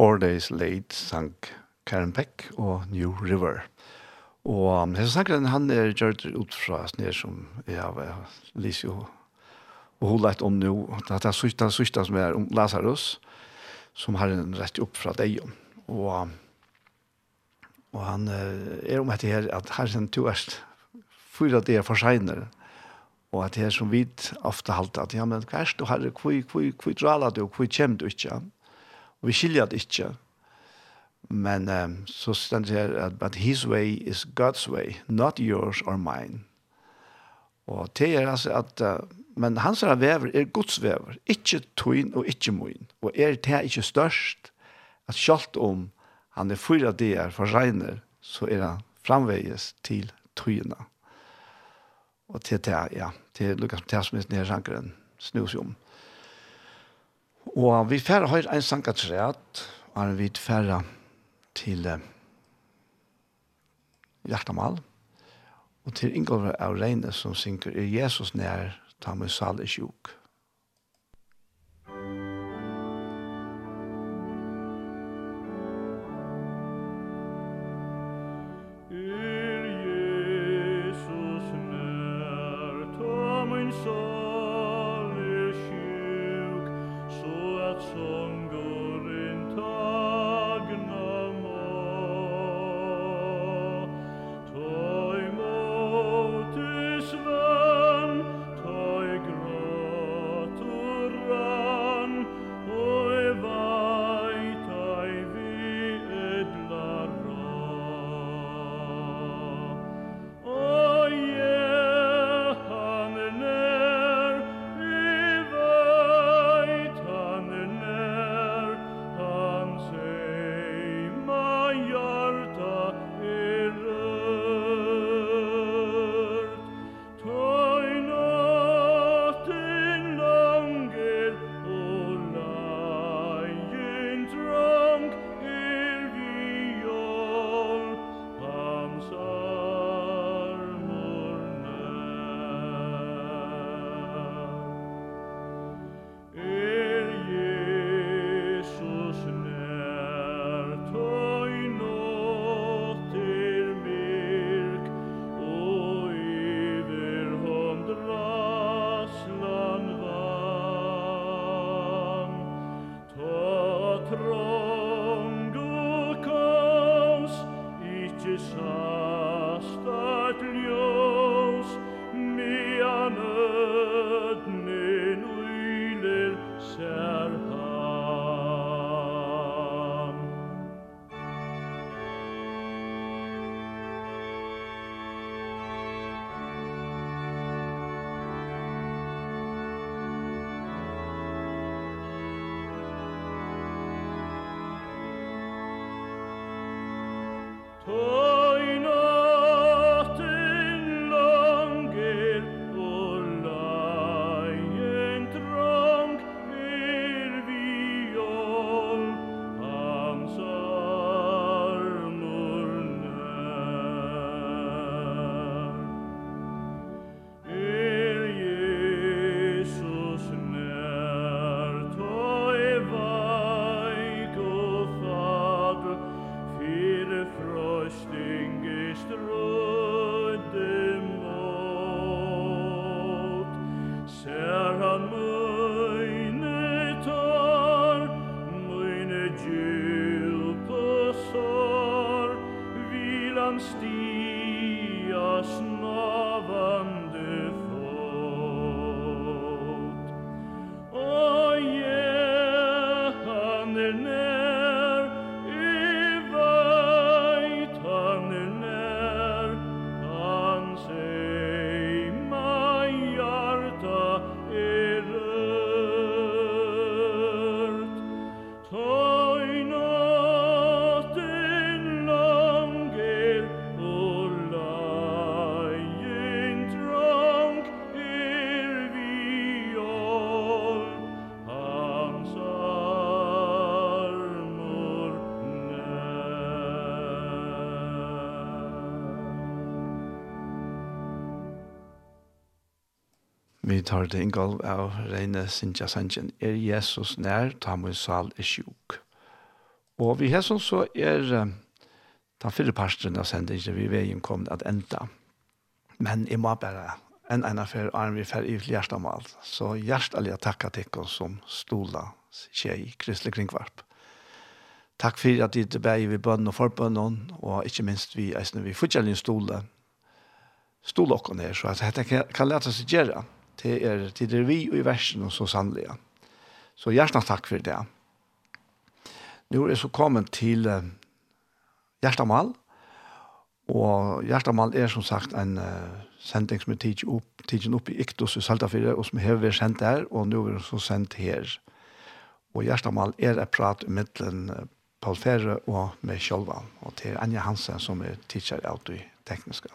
Four Days Late sang Karen Beck og New River. Og hese sangren han er gjørt ut fra sned som jeg har lyst jo og holdt om nå, det er sørste, sørste som er om Lazarus, som har en rett opp fra deg. Og, og han er om etter her, at her er en erst fyra det er for senere. og at det er som vi ofte halte, at ja, men hva er det du herre, hvor, hvor, hvor drala du, hvor kommer du ikke? Og vi skiljer det ikke. Men um, så stender det her at but his way is God's way, not yours or mine. Og det er altså at uh, men hans er vever er Guds vever, ikke tøyn og ikke moin. Og er det ikke størst at selv om han er fyra der for regner, så er han framveges til tøyna. Og til det, ja, til Lukas Tessmisen nere sjankeren snus om. Og vi færre har en sanka træt, og vi færre til eh, Hjertamal, og til Ingolver av Reine som synker, er Jesus nær, ta med sal i sjuk. vi tar det ingolv av reine Sintja Sanchen, er Jesus nær, ta mun sal er sjuk. Og vi hesson så er den fyrre parstren av sendingen vi veien kom at enda. Men jeg må bare en ene for arm vi fer i hjertemål. Så hjertelig takk til dere som stola tjej Kristelig Kringvarp. Takk for at dere bæg vi bønn og forbønn og ikke minst vi eisne vi fortjeller stola stola okken her, så at dette kan lete seg gjøre til er, til er vi og i versen og så sannelig. Så hjertelig takk for det. Nå er jeg så kommet til uh, Hjertamal, og Hjertamal er som sagt en uh, sending som er tidsen opp, tidsen opp i Iktus i Saltafire, og som har vært sendt der, og nå er det så sendt her. Og Hjertamal er et prat i middelen uh, Paul Ferre og med Kjolvan, og til Anja Hansen som er teacher av det tekniska.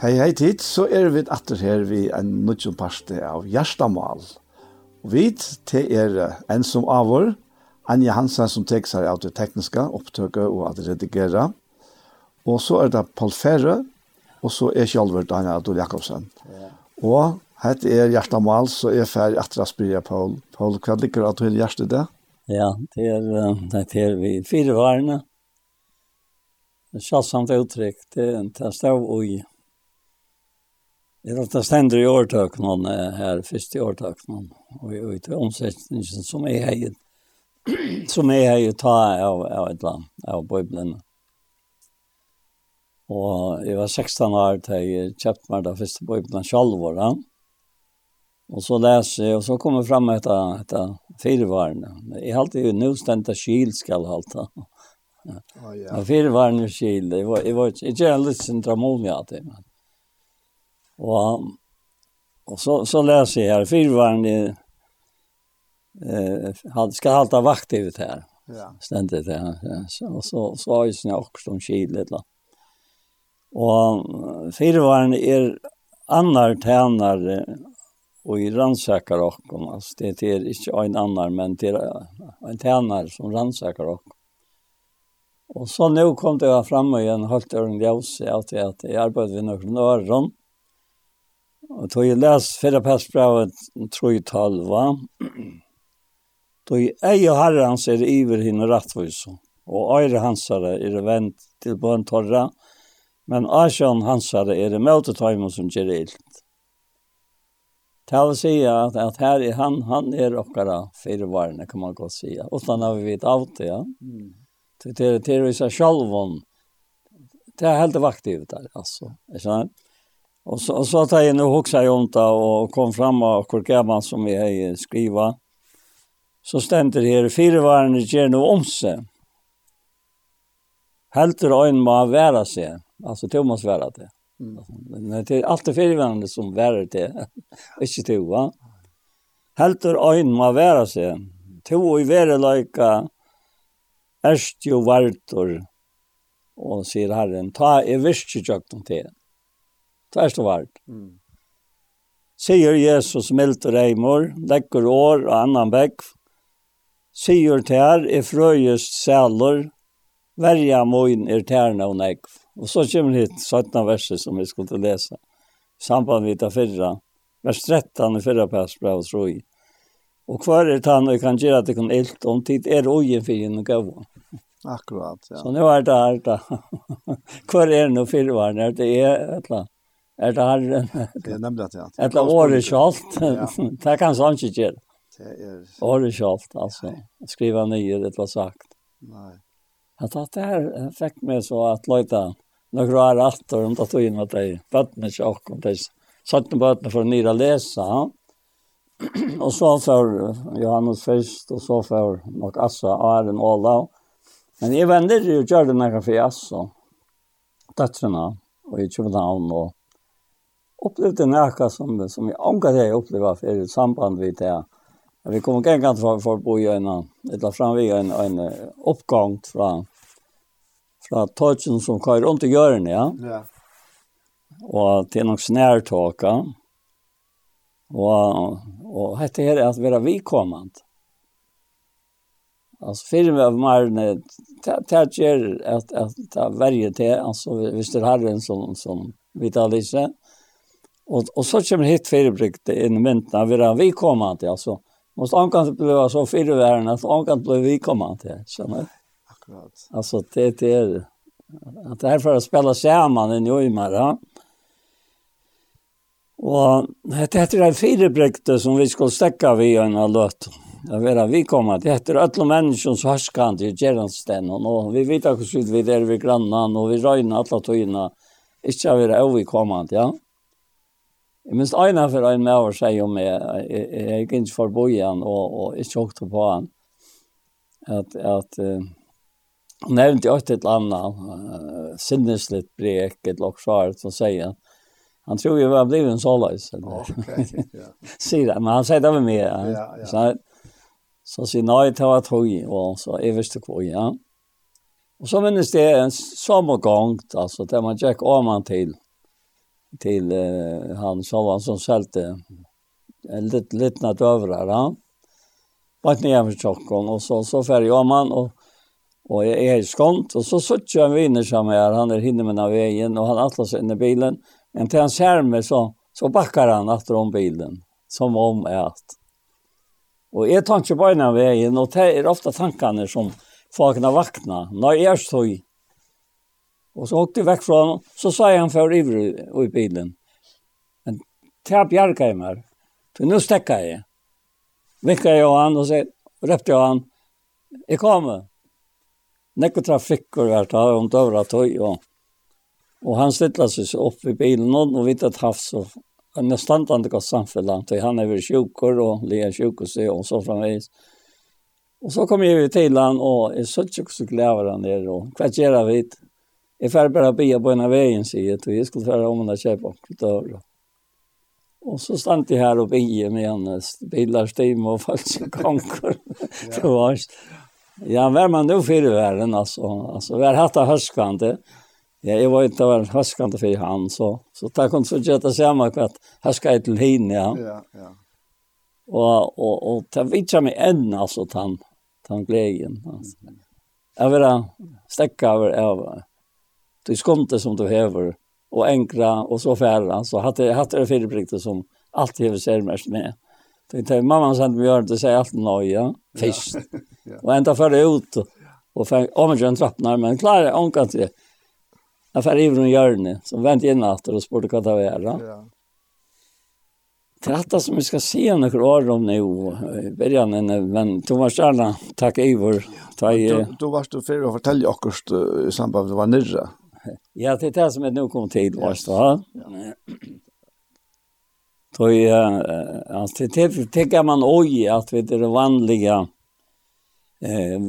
Hei, hei tid, så er vi atter her vi en nødgjom parste av Gjerstamal. Og vi til er en som avår, Anja Hansen som tek seg av det tekniske, opptøket og at redigere. Og så er det Paul Ferre, og så er Kjolver Daniel Adol Jakobsen. Ja. Og hette er Gjerstamal, så er ferdig atter å spyrre Paul. Paul, hva liker at du er hjertet det? Ja, det er, det er vi fire varene. Sjalsamt uttrykk, det, er det stod i Det er det stender i årtak noen her, først i årtak noen, og i omsetningen som er här (clears throat) som er här ta av, av et land, av Bibelen. Og jeg var 16 år när jag meg da første Bibelen selv, da. Og så leser jeg, og så kommer fram ett etter, fyrvarna. Jag har alltid nu stända kyl skil halta. Ja, ja. Oh, ja. Firevarene var, jeg var, det var, det var, det var, det Och, og så, så läser jag här, fyrvarande eh, hade, ska halta vakt ut här. Ja. Ständigt här. Ja. Så, så, så har ju sina också om kylet. Och fyrvarande är annar tjänare og i rannsakar okkom, altså det är inte en annan, men det er en tjänare som rannsakar okkom. Och så nu kom det fram och en helt öron ljus att jag att jag arbetade vid några. Og tog jeg les fyrre passbravet tror jeg talva, Tog ei og herrens er iver hinn rettvis, og øyre hansare er vent til bøn torra, men asjon hansare er møte tøymen som gjør ilt. Tal sier at, at her er han, han er okkara fyrevarene, kan man godt sier. Utan har vi vet av det, ja. Det er det vi sier sjalvån. Det er helt vaktivt der, altså. Ikke sant? Och så, och så tar jag nu också jonta och kom fram och korkar som vi har skriva. Så ständer här fyra varna ger nu om sig. Helter en må vara sig. Alltså Thomas vara det. Mm. Men det är alltid fyra som värre det. (laughs) Inte to, va? Helter en må vara sig. To i värre lika erst jo vartor. Och säger Herren, ta i virke tjökt om det. Tvärst och vart. Mm. Sier Jesus mildt reimor, legger år og annan bekk. Sier tær er frøyest sæler, verja moin er tærna og negv. Og så kommer hit 17 verset som vi skulle lese. Samband vi tar fyrra. Vers 13 i fyrra pass bra og troi. Og hver er tann og kan gjøre at det kan ilt om tid er ogen for en gav. Akkurat, ja. Så nu er det her da. hver er det nå fyrvarene? Det er et eller annet er det herren. Det er nemlig at ja. (laughs) Et eller året kjalt. (laughs) Det kan sånn ikke gjøre. Det er... Året kjalt, altså. Skriva nye, det var sagt. Nei. At det her fikk meg så at løyta noen år allt om det tog in att det vattnet tjock om det satt bøttene for för nira lese, (clears throat) Og så for Johannes först og så for nok Assa Aren Ola men jeg vender jo och körde några för Assa døtrene, og i Köpenhamn og upplevde näka som som jag angår det jag upplevde för i samband vi det. Vi kom igen kan från för bo igen eller fram vi en en uppgång från från touchen som kör runt och gör den ja. Ja. Och till någon snärtåka. Och och hette är att vara vi kommand. Alltså filmen av Marne tätjer att att ta varje te alltså visst det har en sån som vitalitet Og, og så kommer hit förebrygde inn i mynden, där vi kommer att alltså måste omkant bli så fyrvärden att omkant bli vi kommer du? akkurat. Alltså det det är att det här för att spela samman i Nymara. Och det heter en förebrygde som vi skulle stäcka vid en av löt. Det vet att vi kommer att det heter alla människor som härskar till Gerlandsten och vi vet också vi där vi grannan och vi röjnar alla tojna. Inte att vi är överkommande, ja. Jeg minst øyne for en med å si om jeg, jeg, jeg gikk ikke for bojen og, og ikke åkte på han. At, at uh, han nevnte jo et eller annet uh, sinneslitt brek, et loksvar, som sier han. Han tror jo jeg ble en såleis. Okay, yeah. (laughs) sier han, men han sier det med meg. Ja, ja. ja. Så, så sier nei, det var tog, og så jeg visste hvor, ja. Og så minnes det en sommergångt, altså, der man gikk om han til. Ja til uh, han som var som selte en lit, litna dövrar han. Vart ner för Tjokken, och så så färgade man och och jeg är skont och så såg jeg en vinner som är han är hinne med av veien, och han atlas sig i bilen. Men til han ser meg så så backar han efter om bilen som om att och jeg tar inte bara vägen og det er ofta tankene som folkene vakna när jag är så Og så åkte jeg vekk fra honom. Så sa jeg han for ivrig i bilen. Men ta bjerga i mig. För nu stäckar jag. Vickade jag han och så røpte jag han. jeg kommer. Nekke trafikker var ta om dövra tøy og, og han ställde sig opp i bilen og och vitt att havs og han er standande godt samfunnet, till han över sjukor och lea sjukor så og så framvis. Og så kom jeg til han og jeg så ikke så glävar han der, og hva gjør jeg vidt? Jeg får bare bia på en av veien, sier jeg, og jeg skulle føre om henne kjøpe akkurat Og så stand jeg her og bia med henne, bilar stemme og falsk (laughs) konkur. det var Ja, vær man nu fyrir verden, altså. Altså, vær hatt av høskande. Ja, jeg var ikke var høskande fyrir han, så, så takk hun så gjøtta samme hva høska jeg til henne, ja. Ja, ja. Og, og, og det vitsa meg enn, altså, tan, tan gleden, altså. Jeg vil stekka av, av i skonte som du hever og enkla og så færre. så hadde jeg hatt det förbrikte som allt hever ser mest med. Det tänkte mamma sendte meg gör det säger allt noja fisk. Ja. Och ända för ut og fikk om trappene, men klarer jeg onkan til. Jeg fär ivre från hjörnet så vent inn etter og spurte hva det var. Ja. Det dette som vi ska se noen år om nå, i begynnelsen, men Thomas Arna takk Ivor. Ta i. Då varst du å fortelle akkurat också i samband med det var nirra. Ja, det er det som jag nu kom till, det? Ja. Så är alltså det tycker man også att vi er vanliga eh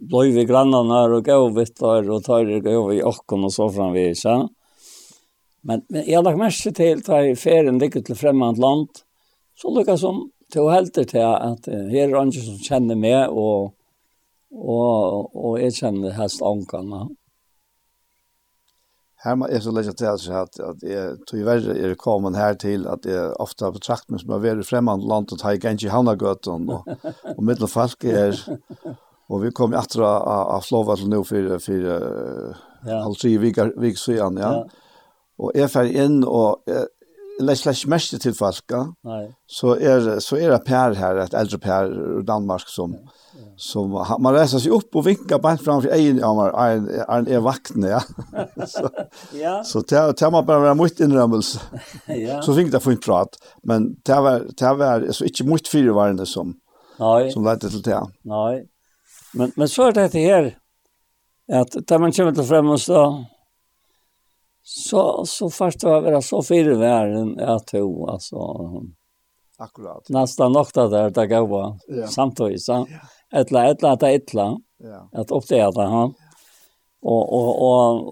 blöj vi grannarna vidt gåvittar och tar det över i okken och så framvis. Ja? Men, men jag har lagt mest til at i ferien ligger till främmande land så lyckas som till helter at, att her er andre som känner mig och, och, och jag känner helst ankarna. Her må jeg så legge til at, at jeg tog verre er kommet her til at jeg ofte har betrakt meg som har vært fremmede land og tar ikke i Havnagøten og, og middelfalk er og vi kom etter av, av Flova til nå for, for uh, ja. halv tre viksøyene, ja. ja. Og jeg fer inn og jeg, legger läs mest till falska. Nei. Så er, så er det Per her, et eldre Per ur Danmark som ja. Så man reser sig upp och vinkar bara framför egen ja man er, er, är vakten ja. (laughs) så ja. Så det tar man bara vara mycket inrömmelse. (laughs) ja. Så fikk det fint prat, men det var det var så inte mycket fyra det som. Nej. Som ledde til det. Nej. Men men så er det her, att da man kommer til framåt då så så først var det så fyra värden att to alltså Akkurat. Nästan nokta där där gå. Ja. Samtidigt så. Ja etla etla etla, etla. Ja. Att oppdaga det han. Og, og, og,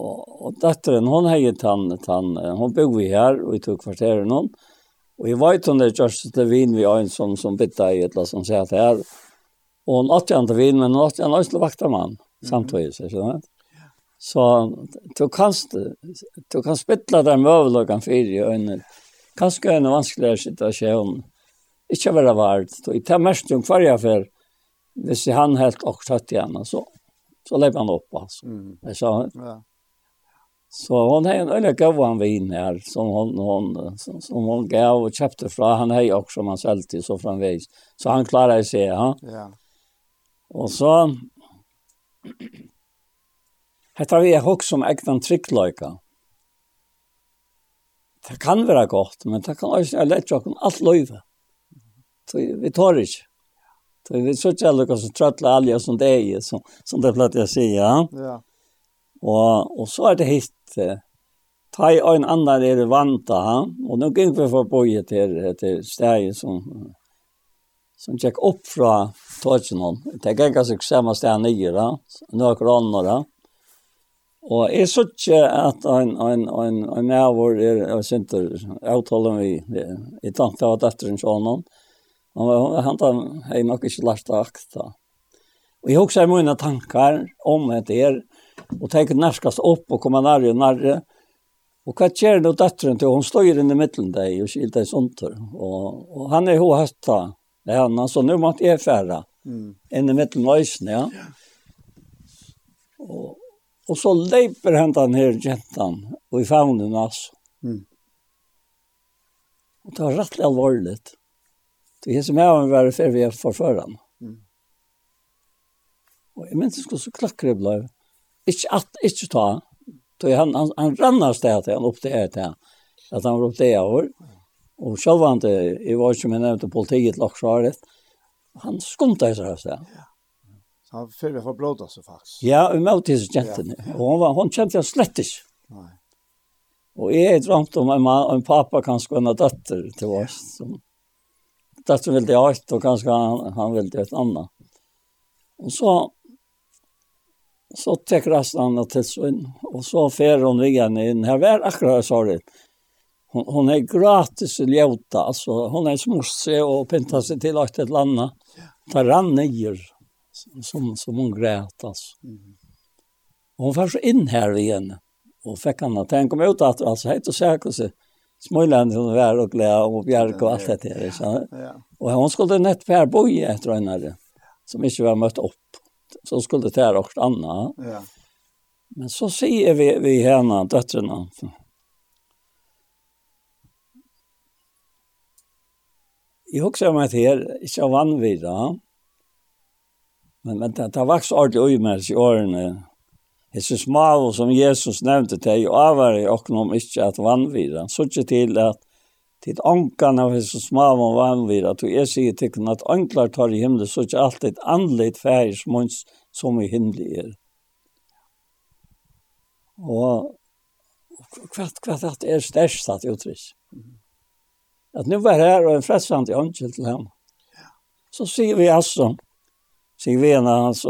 og, og døtteren, hun har ju tant tant hon bor vi her, og vi tog kvarteren hon. Og jeg vet hon det just det vin vi en som som bytta i etla som sier säger att Og hun åtte han til vin men hun åtte åt en ösla vaktarman samtidigt så så. Så du kan, du kan spytla den möjligheten för i en kanske en vanskeligere situasjon. Mm ikke være vart. Og i tar mest om hver jeg for, hvis han helt og tatt igjen, så, så lever han opp, altså. Mm. Jeg sa, ja. Så hon har en öle gav han vin här som hon, hon som, som hon gav och kjøpte fra han hej också som han sålde så framveis. Så han klarade sig, ja. Ja. Och så Hetta vi er hokk som egnan tryggløyka. Det kan være godt, men det kan også være lett jokken alt løyve vi tar ikke. Så vi så ikke alle som trøtler alle som det er, som, som det platt jeg sier. Ja. Og, og så er det hitt, ta i en annan er det vanta, og nå gikk vi for bøye til, til steg som, som gikk opp fra Tøtjenhånd. Det gikk altså ikke samme steg nye, da. nå er kroner, da. Og jeg så ikke at en, en, en, en av er, jeg synes, avtalen vi, jeg tenkte av en sånn, og Han han han hej nog inte lärt akta. Och jag också mina tankar om det är och tänker närskast upp och komma när och när Och vad gör då dottern till hon står ju i mitten där och skilt är sånt och och han är ho hösta. Det han så nu måste är färra. Mm. I mitten nöjsen, ja. ja. Och och så leper han den här jäntan och i famnen alltså. Mm. Och det var rätt allvarligt. Det är som jag har varit för vi har förföran. Mm. Och jag minns det skulle så klackre blev. Inte att, inte ta. Då han, han, han rannar stället han upp till ett här. Att han var upp till ett år. Och själv han inte, jag var som jag nämnde politiet lagsvaret. Han skumtade sig här stället. Så han för vi har blåta sig faktiskt. Ja, vi mötte sig jätten. Ja. Och hon, var, hon kände jag slett inte. Nej. Och jag drömte om en, man, en pappa kanske en dotter till oss. Ja. Som, Dottern ville ha et, och kanskje han, han ville ha ett annat. Och så så tek rastan och tills in och så fer hon igjen inn. här var akkurat så det. Hon, hon är gratis i Ljota alltså. Hon är smorse och pintar sig till et ett landa tar rann nyer, som som hon grät alltså. Og hon var så in här igen. Och fick han at han kom ut att alltså heter säkert Småland hon var og glad og Bjärk och allt det där. ja. Og hun skulle nett för boje efter henne som ikke var møtt opp. Så skulle det här också Anna. Ja. Men så sier vi, vi henne, døtrene, Jeg husker meg til her, ikke av vanvida, men, men det, det vaks ordentlig øyemers i årene, Hesse smavo som Jesus nevnte til, og avvare oknom ikkje at vannvira. Så ikkje til at til ankan av hesse smavo vannvira, at jeg sier til at anklar tar i himmelen, så ikkje alltid anleit færi smunds som i himmelen er. Og kvart kvart at er størst at utrykk. At nu var her og en frelsant i åndkjell til ham. Så sier vi altså, sier vi en av hans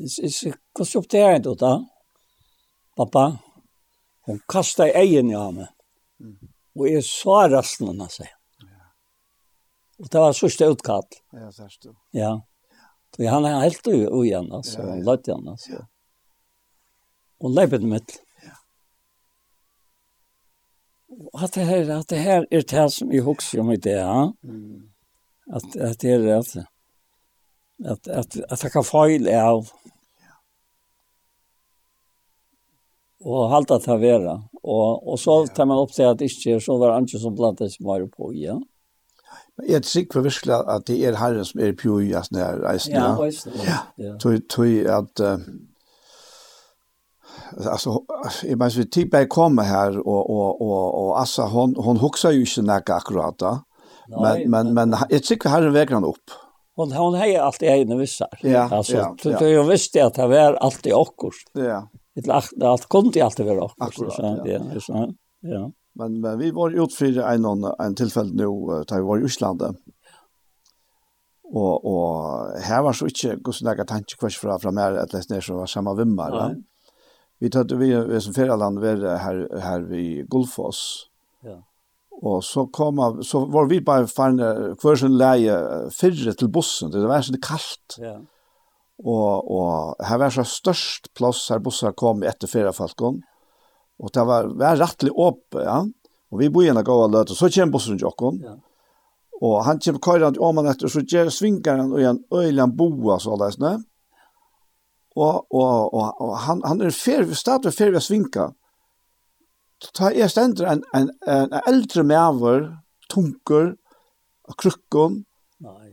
Hva stod det her enda da? Pappa, hun kastet egen i ham. Og jeg så resten av seg. Og det var sørste utkall. Ja, sørste. Ja. Så han er helt ui igjen, altså. Han løtt igjen, altså. Og leipet mitt. Ja. Og at det her, at det her er det som jeg husker om i det, ja. At, at det er det, altså at at at jag kan feil av. Och halta ta vara og og så tar man upp sig att inte så var inte som blandat som var på ja. Men jag tycker för visst att det er Herren som er pure i as när reisen. Ja, ja. Tui tui att alltså jag menar vi typ kommer här och och och och alltså hon hon huxar ju inte näka akkurat. Men men men jag tycker Herren vägrar upp hon hon hejer allt egna vissar. Ja, alltså ja, ja. Så jag visste att det var allt i okkurs. Ja. Det lagt allt kom det alltid vara okkurs så ja. Ja, så, ja. Men, men vi var ut för en annan en tillfälle nu där vi var i Island. Och och här var så inte kus några tanke kvar från från mer att läs ner så var samma vimmar. Ja. Vi tog vi som förra land var här här vid Golfos. Og så, kom av, så var vi bare fannet hver sin leie fyrre til bussen, det var sånn kaldt. Ja. Og, og her var så størst plass her bussen kom etter fyrre falkon. Og det var, var rettelig åpe, ja. Og vi bor igjen og går og løte, så kommer bussen til åkken. Ja. Og han kommer køyrant om han etter, så gjør svinger han og en øyland boa, så det er Og, og, og, og han, han er fer, stadig fer ved svinka ta er stendur en, en, en, en eldre mever, tunker, av krukken,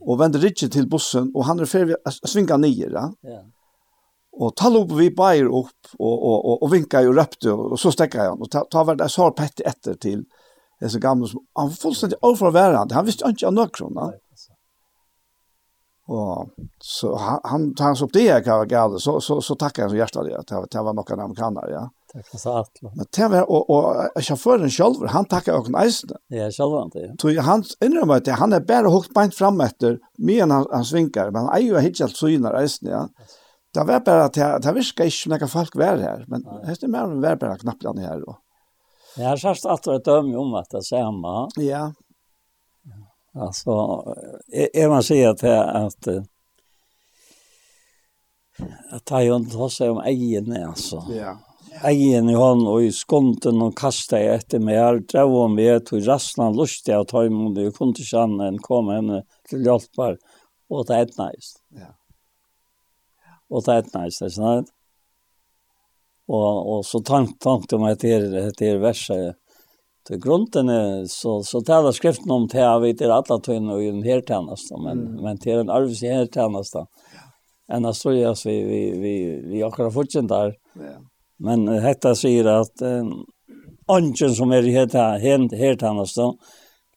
og vender ikke til bussen, og han er ferdig å svinga nye, ja. ja. Og ta opp vi bæger opp, og, og, og, og vinka og røpte, og, og så stekka jeg han, og ta, ta var det sår pett etter til disse gamle, som, han var fullstendig overværende, han visste ikke av nøkron, ja. Og så han, han tar oss opp det jeg var galt, så, så, så takker jeg så hjertelig at det var noen amerikaner, ja. Men det var, og, og sjåføren selv, han takket jo ikke eisene. Ja, selv han det. Så han innrømmer at han er bare hukt beint fram etter, mye han, han svinger, men han er jo ikke helt syner eisene, ja. Det var bare at det, det virker ikke noen folk være her, men det er mer enn var bare knappt han her. Og. jag har sagt att det dømme om att det er samme. Ja. Alltså är man säger att att att ta ju inte hos om egen alltså. Ja egen i hånd og i skonten og kastet jeg etter meg her, drev om vi et og rassene lustig av tøymund, og jeg kunne ikke kjenne en komme henne til hjelper, og det er et næst. Ja. Og det er et næst, det er sånn. Og, og så tankt, tankt om at det er, det er verset, til grunden er, så, så taler skriften om det jeg vet er alle tøyene og i den her tjeneste, men, mm. men til en arves i her tjeneste. Ja. Enn jeg tror jeg vi, vi, vi, vi akkurat fortsatt der. Ja. Men uh, hetta sier at ånden som er heta hen helt tannas då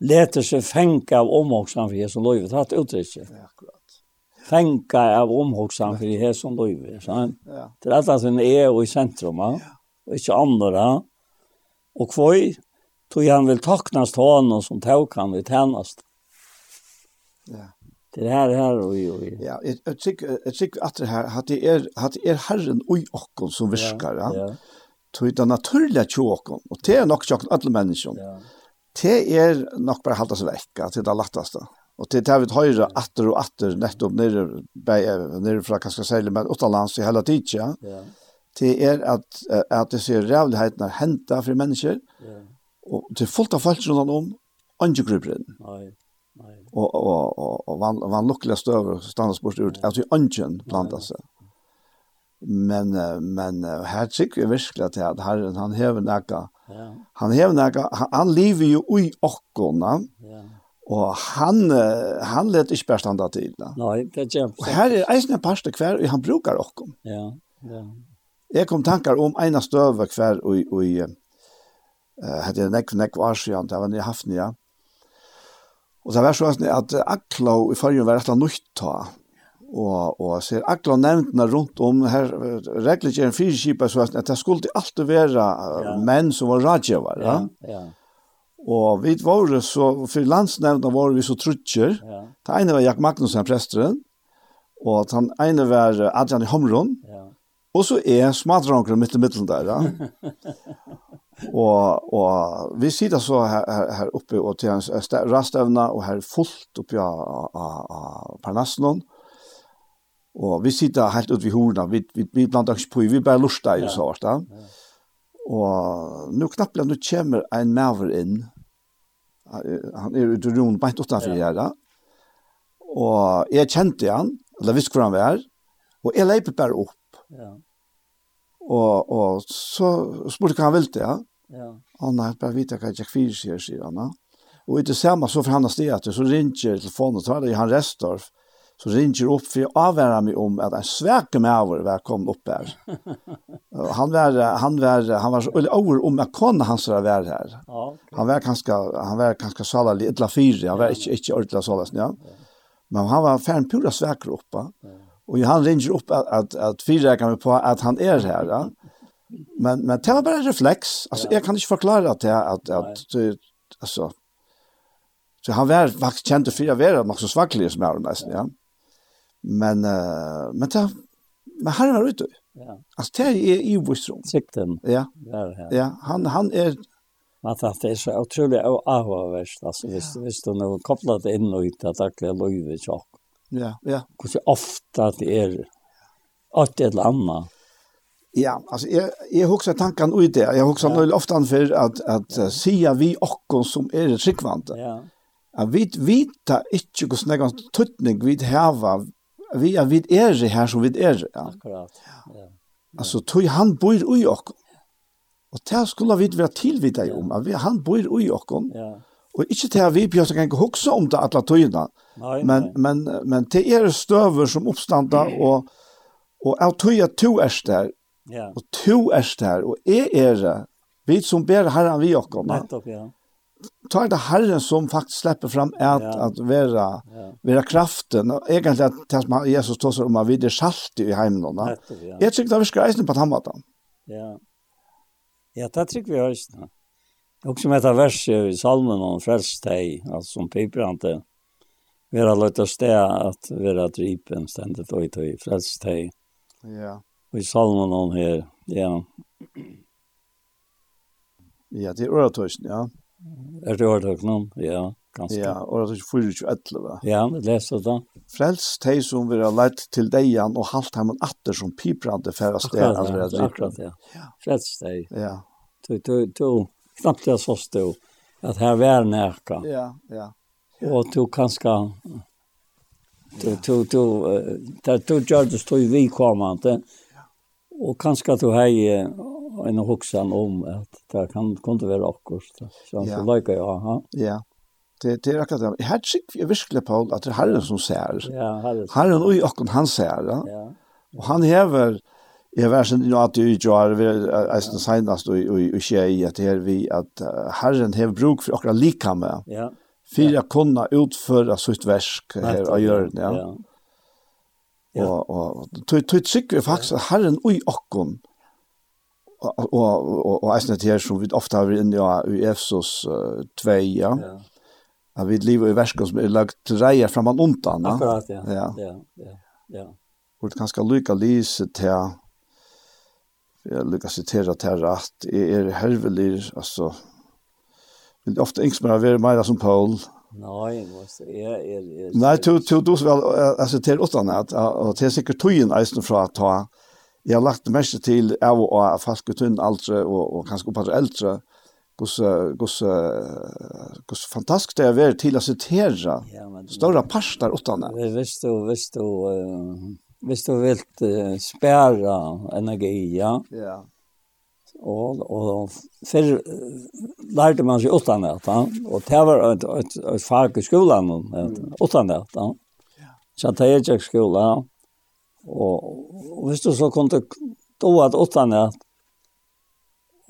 leter seg fänka av omhåksan för Jesu løyve. Det har et uttrykk. Ja, akkurat. Fänka av omhåksan för Jesu löjv. Ja. Det är allt att den är i centrum. Ja. Och inte andra. Och kvoj tog han vill tacknast honom som tog han vid tjänast. Ja. Det här här oj oj. Ja, jag tycker jag tycker att det här hade det är har det är Herren oj och som viskar. Ja. ja. Tog det naturliga tjocken och det är nog tjocken alla människor. Ja. Det är nog bara hålla sig vecka till det lättaste. Och det tar vi höra åter och åter nettopp ner bäj ner från kanske sälja med åtta lands i hela tiden. Ja. ja. Det är att att det ser rävligheten hända för människor. Ja. Och det är fullt av folk runt om angegrupper. Nej og og og van van lyckliga stöver stannas bort ut vi ungen planta seg. Men men her tycker vi verkligen til at Herren han häver näka. Ja. Han häver näka han, han lever jo ui okkona. Ja. Og han, han let ikke bare standa til. Da. Nei, det er kjempe. Og her er eisen parste hver, og han brukar okkom. Ja, ja. Jeg kom tankar om eina støve hver, og, og uh, hette jeg nekv, nekv var siden, det var nye hafnia, Og det var sånn at Akla i fargen var etter nytt ta. Og, og ser Akla nevntene rundt om her regler ikke en fyrkipa så at det skulle alltid være ja. menn som var radjevar. Ja, ja. Og vi var så, for landsnevnene var vi så trutcher. Ja. Det ene var Jack Magnussen, presteren. Og den ene var Adrian i Homron. Ja. Og så er smadranker midt i middelen der. Ja. (laughs) Og, och vi sitter så här här, her uppe og til en rastövna och här fullt oppe av, av, av Parnasson. Och vi sitter helt ut vid horna. Vi vi, vi blant oss på vi bara lustar ju så vart där. Och nu knappt nå kommer en maver in. Han är ute runt på ett utenfor för här. Och jag kände han, eller visste hvor han var. Och jeg leipet bare upp. Ja. Og, og så spurte hva han ville, ja. Ja. Anna har bara vita kan jag fyra sig ja. Anna. Och inte samma så för han har stått så ringer telefonen och det i han Restorf. Så ringer upp för att avvära mig om att en sväke med över kom upp här. (laughs) han var han var han var så över om att kunde han så där här. Ja. Han var ganska han var ganska sala lilla fyra. Han var inte inte ordla sala ja. Men han var fan pura sväker uppe. Ja. Och han ringer upp att att, att fyra kan vi på att han är här. Ja. Men men det var bara reflex. Alltså ja. jag kan inte förklara att jag att att alltså så han var faktiskt känd för att vara något så svacklig som jag nästan ja. Men uh, men det men han var ute. Ja. Alltså det är i Wistrom. Sikten. Ja. Ja, ja. ja, han han är Man tar det så otroligt avavärst, alltså visst, visst du nu kopplat in och inte att dagliga livet tjock. Ja, ja. Hur ofta det är åt ett eller annat Ja, alltså jag jeg husker tankan ut det. Jag husker ja. nog ofta anför att att ja. sia vi och som är det. Ja. At vi vita inte hur snägga tutning vid härva. Vi är vid är det här som vid är. Ja. Akkurat. Ja. Alltså tog han bor i och. Och det skulle vi vara tillvita ja. om att han bor i och. Ja. Och inte at vi björs kan huxa om det alla tøyna. Men nei. men men det är støver som uppstanda och och att at to er där Ja. Og to er der, og jeg er det. Vi som ber Herren vi oss. Nettopp, ja. Ta det Herren som faktisk slipper fram at, ja. at være, ja. være kraften. Og egentlig at det som Jesus tog seg om at vi er salt i heimen. Nettopp, ja. Jeg tror det virker eisen på den måten. Ja. Ja, det tror vi også. Og som etter verset i salmen om frelst deg, altså som piprante, vera løtt å sted at vera drypen stendet og i frelst deg. Ja i salmen om her, ja. Ja, det er åretøysen, ja. Er det åretøysen, ja, ganske. Ja, åretøysen 4.11. Ja, vi leser det. Frels de som vil ha lært til deian og halvt ham en atter som piprande færre sted. Akkurat, ja, akkurat, ja. Frels de. Ja. Du, du, du, knappt jeg så stod at her var nærka. Ja, ja. Og du kanskje du du du där du gjorde du, i vi kommande Og kanskje du har en hoksan om at det kan kunne være akkurat. Så han ja. leika jo, aha. Ja, det, det er akkurat det. Her sikker vi virkelig, på at det er Herren som ser. Ja, Herren. Herren og akkurat han ser, ja. ja. Og han hever, jeg var sånn, at du ikke har, eisen senest og ikke i at her vi, at Herren hever bruk for akkurat likamme. Ja. Fyra kunna utföra sitt verk här av jorden, ja. ja Og, og tog sikker faktisk at Herren ui okkon, og, og, og og eisen til her som vi ofte har vært inne i Efsos 2, ja, ja. at vi lever i verskon som er lagt til reier framan undan. Akkurat, ja. Ja, ja, ja. ja. Hvor det kan skal lykke lise til, jeg lykke sitere til rett, er hervelig, altså, men ofte ikke mer å være mer som Paul, Nei, måste er er Nej, du du du altså, til till utan at, och til säkert tojen eisen fra att ta. jeg har lagt mest til av og fast gutun og, og kanskje kanske på eldre, hos hos hos fantastisk det är väl till att citera. større pastar utan det. Hvis du, visst och du och vilt spære energi, ja. Ja. Og, og før lærte man seg utan det, ja og det var et, et, et fag i skolan, utan det. ja Så det er ikke skole og, og hvis du så kunne do at utan det,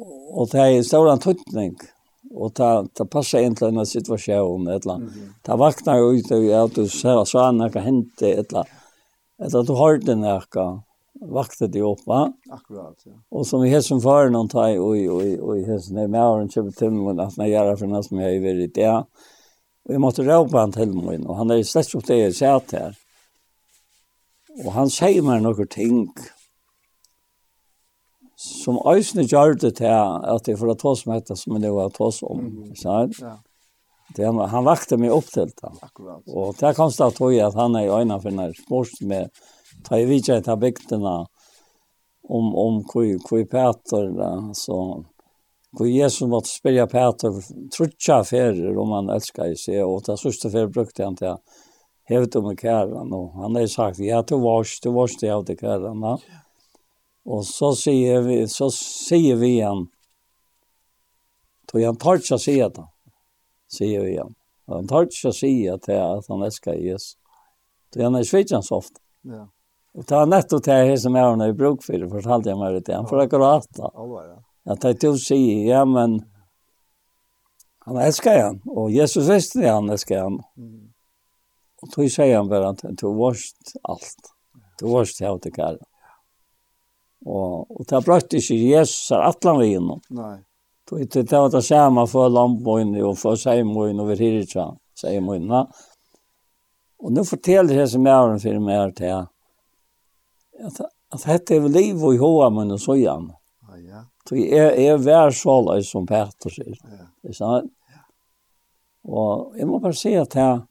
og det er stor antutning, og det, det passer inn til en situasjon, et eller annet. Det vaknar jo ut av at du ser sånn, hva hendte, et eller annet. Etter at du har den nærkene, vakte de va? Akkurat, ja. Og som i hessen far noen tar, oi, oi, oi, hessen er med åren kjøper til min, at han gjør det for noe som jeg har vært i det. Og jeg måtte råpe han til min, og han er slett opp det jeg sier her. Og han sier meg noen ting som øyne gjør det til at jeg får ta som heter som jeg nå har ta som. Mm -hmm. Ja. Det, han han vakte meg opp til det. Akkurat. Og det konstaterar jag at han er i øynene for när sports med ta i vidtje til bygdene om om hvor, hvor Peter da, så hvor Jesus måtte spørre Peter trutja ferier om han elsker i seg, og det sørste ferier brukte han til hevet om kæren, og han har sagt ja du vars du vars det av det kæren, da. Og så sier vi så sier vi han Tog han tar ikke å si det sier vi igjen. Og han tar ikke å si at, det, at han elsker Jesus. Så han er svittjens ofte. Ja. Og det er nettopp det her som er han i bruk for, fortalte jeg meg det. Han får akkurat da. Ja, At jeg til å si, ja, men han elsker han. Og Jesus visste det han elsker han. Mm. Og så sier han bare at du varst alt. Du varst det av til kære. Og, og det brøtte ikke Jesus er atlan vi innom. Nei. Då är det att det samma för lampen och för sejmojen och för hirtsa sejmojen. Och nu fortäller det som är har för mig här till att att detta är liv och i hoa men och sojan. Ja, ja. Så jag är vär så som Petter säger. Ja. Det sa Och jag måste bara säga att jag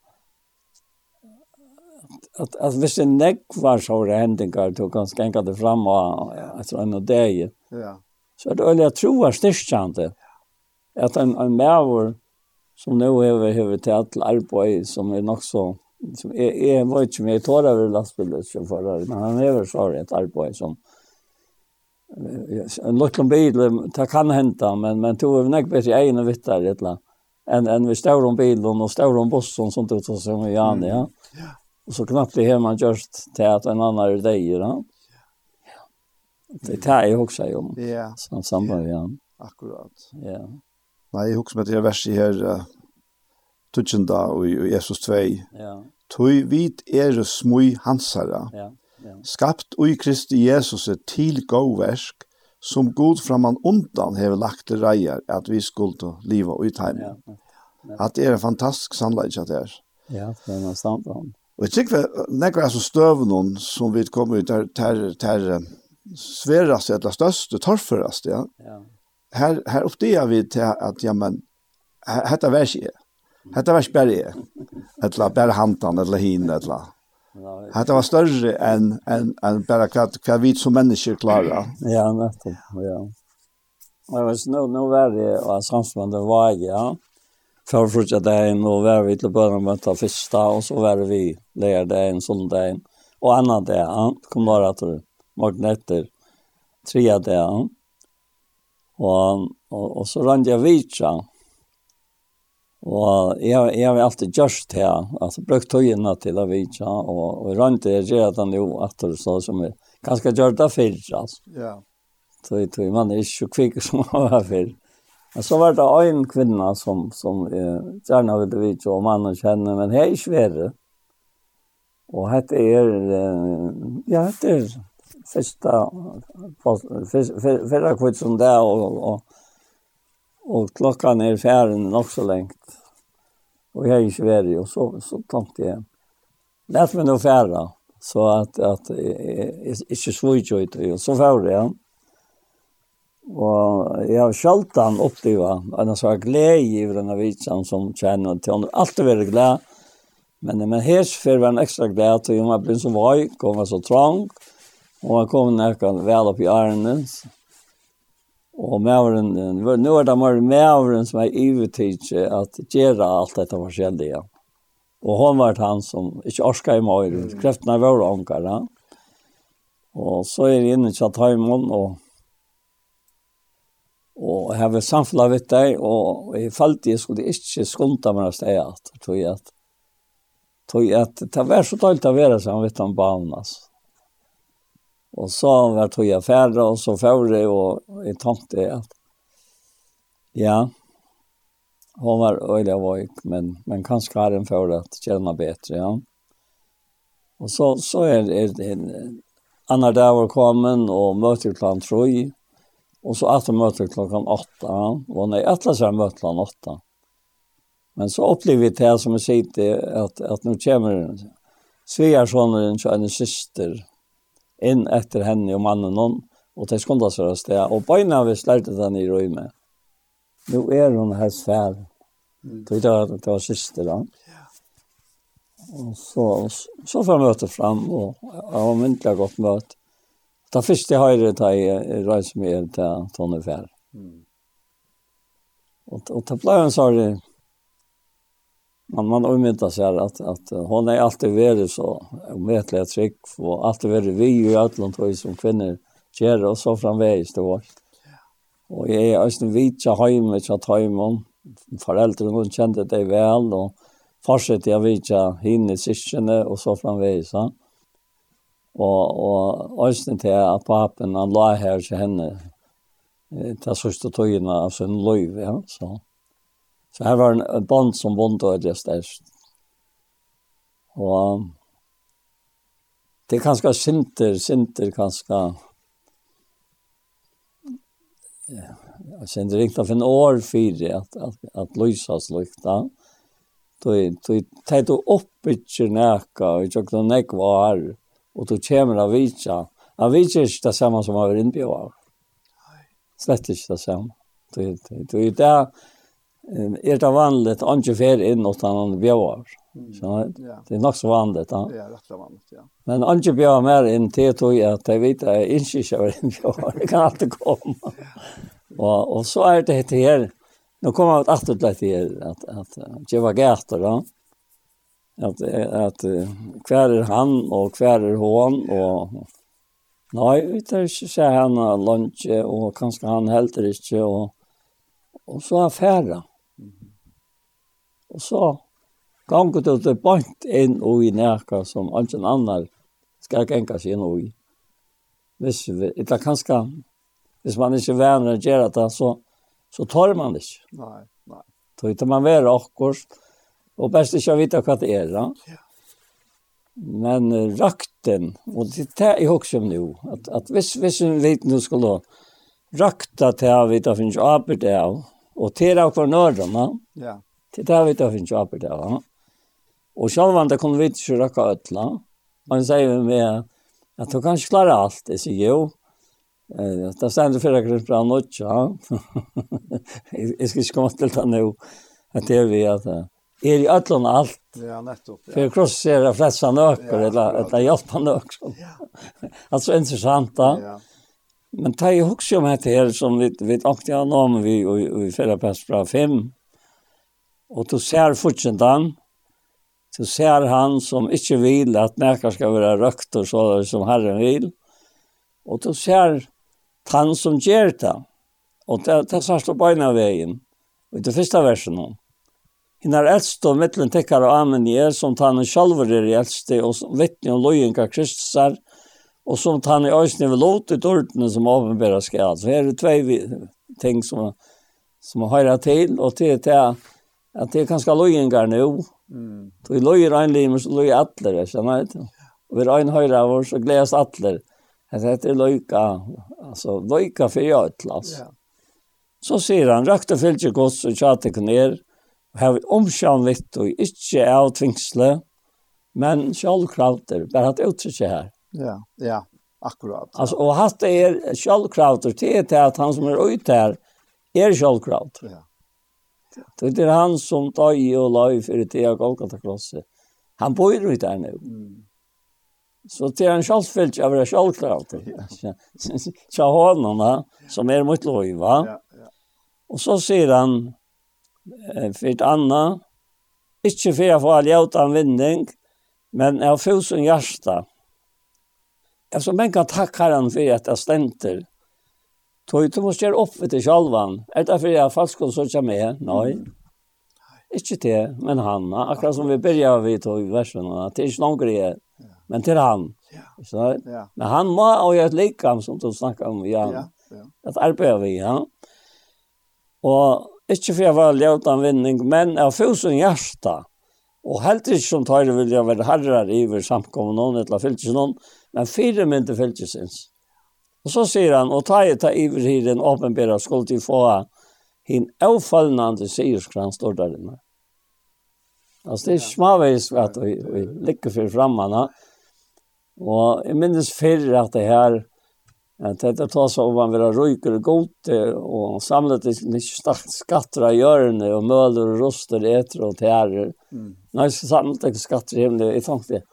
att att visst en näck var så det hände går då ganska enkelt fram och alltså en dag. Ja. Så er det øyelig at tro er styrkjante. at en, en mæver som nå hever hever til alt arbeid som er nok så som er, er var ikke mye tårer over lastbilsjåfører, men han hever så et arbeid som en lukkan bil, det kan hente, men, men to er nok bedre egen og vittar, et eller enn en vi står om bilen og står om bussen, sånt ut som vi gjerne, ja. Og så knappt det har man gjort til at en annan er det, ja. Det tar jeg også om. Ja. Som samband, ja. Akkurat. Ja. Nei, jeg husker med det verset her, uh, tutsjenda og Jesus 2. Ja. Tøy vit er smui hansara. Ja. Ja. Skapt ui Kristi Jesus til god som god framan undan hever lagt til reier at vi skulle liva ui time. Ja. At det er en fantastisk sannleik at det er. Ja, det er noe stand. Og jeg tykker nekker er så støv som vi kommer ut der, der, der, svärast eller største torføraste, ja. Ja. Her, her upptäcker vi til at, ja men hetta vær jeg. Hetta vær jeg. Eller bare hantan, eller hin etla. Hetta var større enn en, en bare hva, hva vi som mennesker klarer. Ja, nettopp. Ja. Det var nå nå var det og samfunn det var ja. För första dagen och var vi till början med ta første, og så var vi lärde en sån dag Og annan dag. Ja, kom bare att det morgen etter tre dagen. Og, og, og så rann jeg vidtja. Og jeg, jeg har alltid gjørst det. altså brukt tøyene til å vidtja, og, og rann til jeg gjør den jo at det så som er ganske gjør det før, altså. Ja. Så jeg tror man er ikke så kvikk som man var før. Men så var det en kvinna som, som eh, gjerne ville vidtja, og mannen kjenner, men jeg er ikke verre. Og hette er, eh, ja, hette er första förra kvitt som det och, och, och klockan är färden så längt. Och jag är i Sverige och så, så tänkte jag. Lät mig nog färra så att, att inte svårt ut och så var färde jag. Og jeg har skjalt han oppdiva, en sånn glede i denne vitsen som kjenner til henne. Alltid være glede, men, men här för var en extra glede til henne, jeg ble så vøy, kom var så trang, Og han kom nærkan vel opp i Arnens. Og mævren, nu er det mer mævren som er ivetidse at gjøre alt dette forskjellige. Og hon var han som ikke orska i morgen. Kreftene var ångar, ja. Og så er jeg inne i Tjathaimon, og og jeg var samfunnet vidt der, og jeg følte jeg skulle ikke skunta meg av stedet, tror jeg at Tog at det var så dårlig å være sammen vidt om banen, altså. Och så var tog jag färre og så förre og jeg tenkte att ja hon var öjlig av men, men kanske har en för att känna bättre ja. Och så, så är, är det en annan dag var kommen och möter klockan tre och så att möter klockan åtta och när jag så möter klockan åtta. Men så upplevde det här som jag säger att, att nu kommer Svearssonen till en syster inn etter henne og mannen hon, og de skundte seg av sted, og beina vi slerte den i røyme. Nå er hun her svær. Mm. Det var, det var siste da. Ja. Og så, så får jeg møte fram, og jeg har myndelig godt møte. Da første jeg høyre da jeg reiser meg til Tone Fær. Mm. Og, og da ble jeg en sånn man man omyntar sig att att hon är alltid varit så omätliga trygg och alltid varit vi i Atlant och som kvinnor gör och så framvägs det var. Och jag är östen vitsa hemma så att hemma föräldrarna hon kände det väl och fortsatte jag vitsa hinne syskene och så framvägs. Ja. Och och östen till att papen han la här så henne ta sista tøyina av sin løyve, ja, så. Så her var en, en band som vant og det størst. Og det är ganska sinter, sinter ganska jag känner riktigt av en år fyra at, at att lysa slukta. Du, du tar du opp ikke kyrnäka og ikke kan näka var og du kommer av vitsa. Av vitsa er ikke det samme som av inbjövar. Slett ikke det samme. Du, du, du, du, er det vanligt att inte fer in åt han bjöar. Så det är nog så vanligt. Ja, det är rätt vanligt, ja. Men inte bjöar mer in till tog jag att jag vet att jag inte kör in bjöar. Det kan alltid komma. Och, och så är det här. Nu kommer jag att åter till här att, att jag var gärter då. Att, att kvar är han och kvar är hon och Nej, vi tar ikke se henne lunch og kanskje han helter ikke, (laughs) og, og så er færre. Og så ganger du til bant inn og i nærka som ingen annar skal genka seg inn og i. Hvis vi, det er kanskje, hvis man ikke venner å gjøre det, så, så tar man det ikke. Nei, nei. Så ikke man være akkurat, og best ikke å vite hva det er. Da. Ja. Men uh, rakten, og det er jeg også om nå, at, at hvis, hvis en liten nå skulle rakta til å vite finnes arbeid av, og til å av kvarnørene, ja. Det där vi då finns jobb där va. Och själva inte kom vi inte så raka ötla. Man säger med att du kanske klarar allt. Det säger jo. Eh, det stämmer för att det är bra något, ja. (laughs) Jag ska inte komma till det nu. Att det är vi att er i ötlån allt. Ja, nettopp. Ja. För jag krossar flesta nöker, ja, eller, eller hjälpa nöker. Ja. (laughs) alltså intressant. Ja. Men det är ju också om det här som vi, vi åkte av någon vi, och, och, och i förra pass bra fem. Og du ser fortsentan, du ser han som ikke vil at nærkar skal være røkt og så som Herren vil. Og du ser han som gjør det. Og det, det sørste på en veien, og i det første versen. Hinn er eldst og mittlen tekkar og amen i er, som tanne sjalver er i eldste, og som vittne om Kristus er, og som tanne i øysene vil låte ut ordene som åpenbæra skal. Så her er det tvei ting som, som høyra til, og til det er at det er kanskje løyengar nu. Mm. Det er løyer ein limer, så løyer atler, jeg kjenner ikke. Og vi røyne høyre av oss, så gledes atler. Det er løyka, altså løyka for jeg et. Ja. Så sier han, røkta fyllt ikke gods og tjate ned, og har vi omkjønn litt og ikke av tvingsle, men sjølvkrauter, bare at uttrykker her. Ja, ja, akkurat. Ja. Altså, og hatt er sjølvkrauter, det er til at han som er ute her, er sjølvkrauter. Ja. Det er han som tar i og la for det av Golgata krosset. Han bor jo der nå. Mm. Så det er en självfällt jag vill självklart. Så (laughs) (laughs) honom som er mot lov, va. Ja, ja. Og så sier han for et annet, Ikke for jeg får alle av vinning, men jeg har fått sin hjerte. Jeg så mange takker han for at jeg stenter Tog du måste göra upp vid dig självan. Är det för falsk og så ikke med? Nei. Ikke det, men han. Akkurat som vi börjar vid tog versen. Det er ikke noen grej. Men til han. Så, men han må ha ett likam som du snakker om. Ja. ja. Att arbeider vi, Ja. Og ikke för jeg var ljötan vinning, men jag fos en hjärsta. Og helt ikke som tar det vil jeg være herrer i samkomna någon eller fylkes noen, Men fire mynter fylkesins. sig Og så sier han, og ta i ta iver i den åpenbæra skuld til få hin avfallnande sierskran står der inne. Altså det er smaveis at vi, vi ligger for fremmene. Og jeg minnes før at det her, at dette tas om man vil ha røyker og gote, og samlet ikke skatter av hjørne, og møler og roster, etter og tærer. Mm. Nei, så samlet ikke skatter i himmelet, jeg tenkte,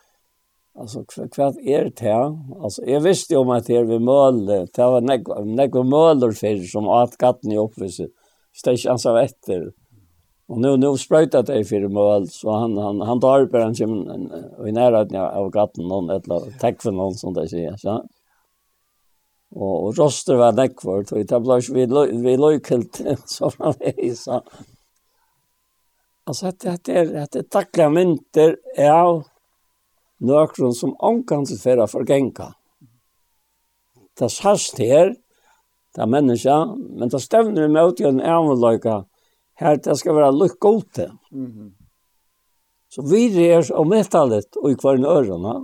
Alltså kvart är det här. Alltså jag visste ju om att det vi mål det var några målor för som att gatten i uppvise. Stäsch alltså efter. Och nu nu spröjtar det för mål så han han han tar på en i närheten av katten någon eller tack för någon som det säger så. Och och roster var näck för så det blev vi vi lojkelt så (laughs) han är så. Alltså det det är det är tackla mynter ja nøkron som omkant for å forgenka. Det sast her, det er menneska, men det stevner imot i en avløyka, her det skal være lukk gode. Mhm. Så vi er og metallet og i hver ørene.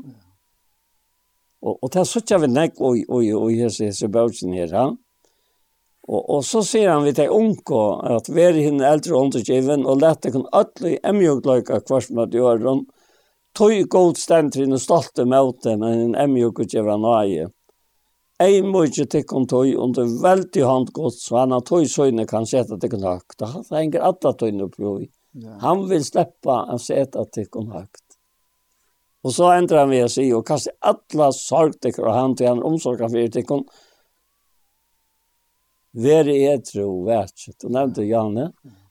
Og, og det er sånn vi nekk og, og, og, og hese, hese bøtjen her. Ja? Og, og så sier han vi til unko at vi er henne eldre undergiven og lette kun alle emjøkløyka hver som er i Tøy god stentrin og stolte møte, men en emjuk og gjevra nøye. Ei må ikke tikkun tøy under veldig hand gods, så han har tøy søgne kan seta tikkun høgt. Det henger alla tøyne på i. Han vil sleppa å seta tikkun høgt. Og så endrar han ved å si, og kaste alla sorg tikkun og han til han omsorg av fyrir tikkun. Vere etro og verset. Og nevnte Janne. Mm.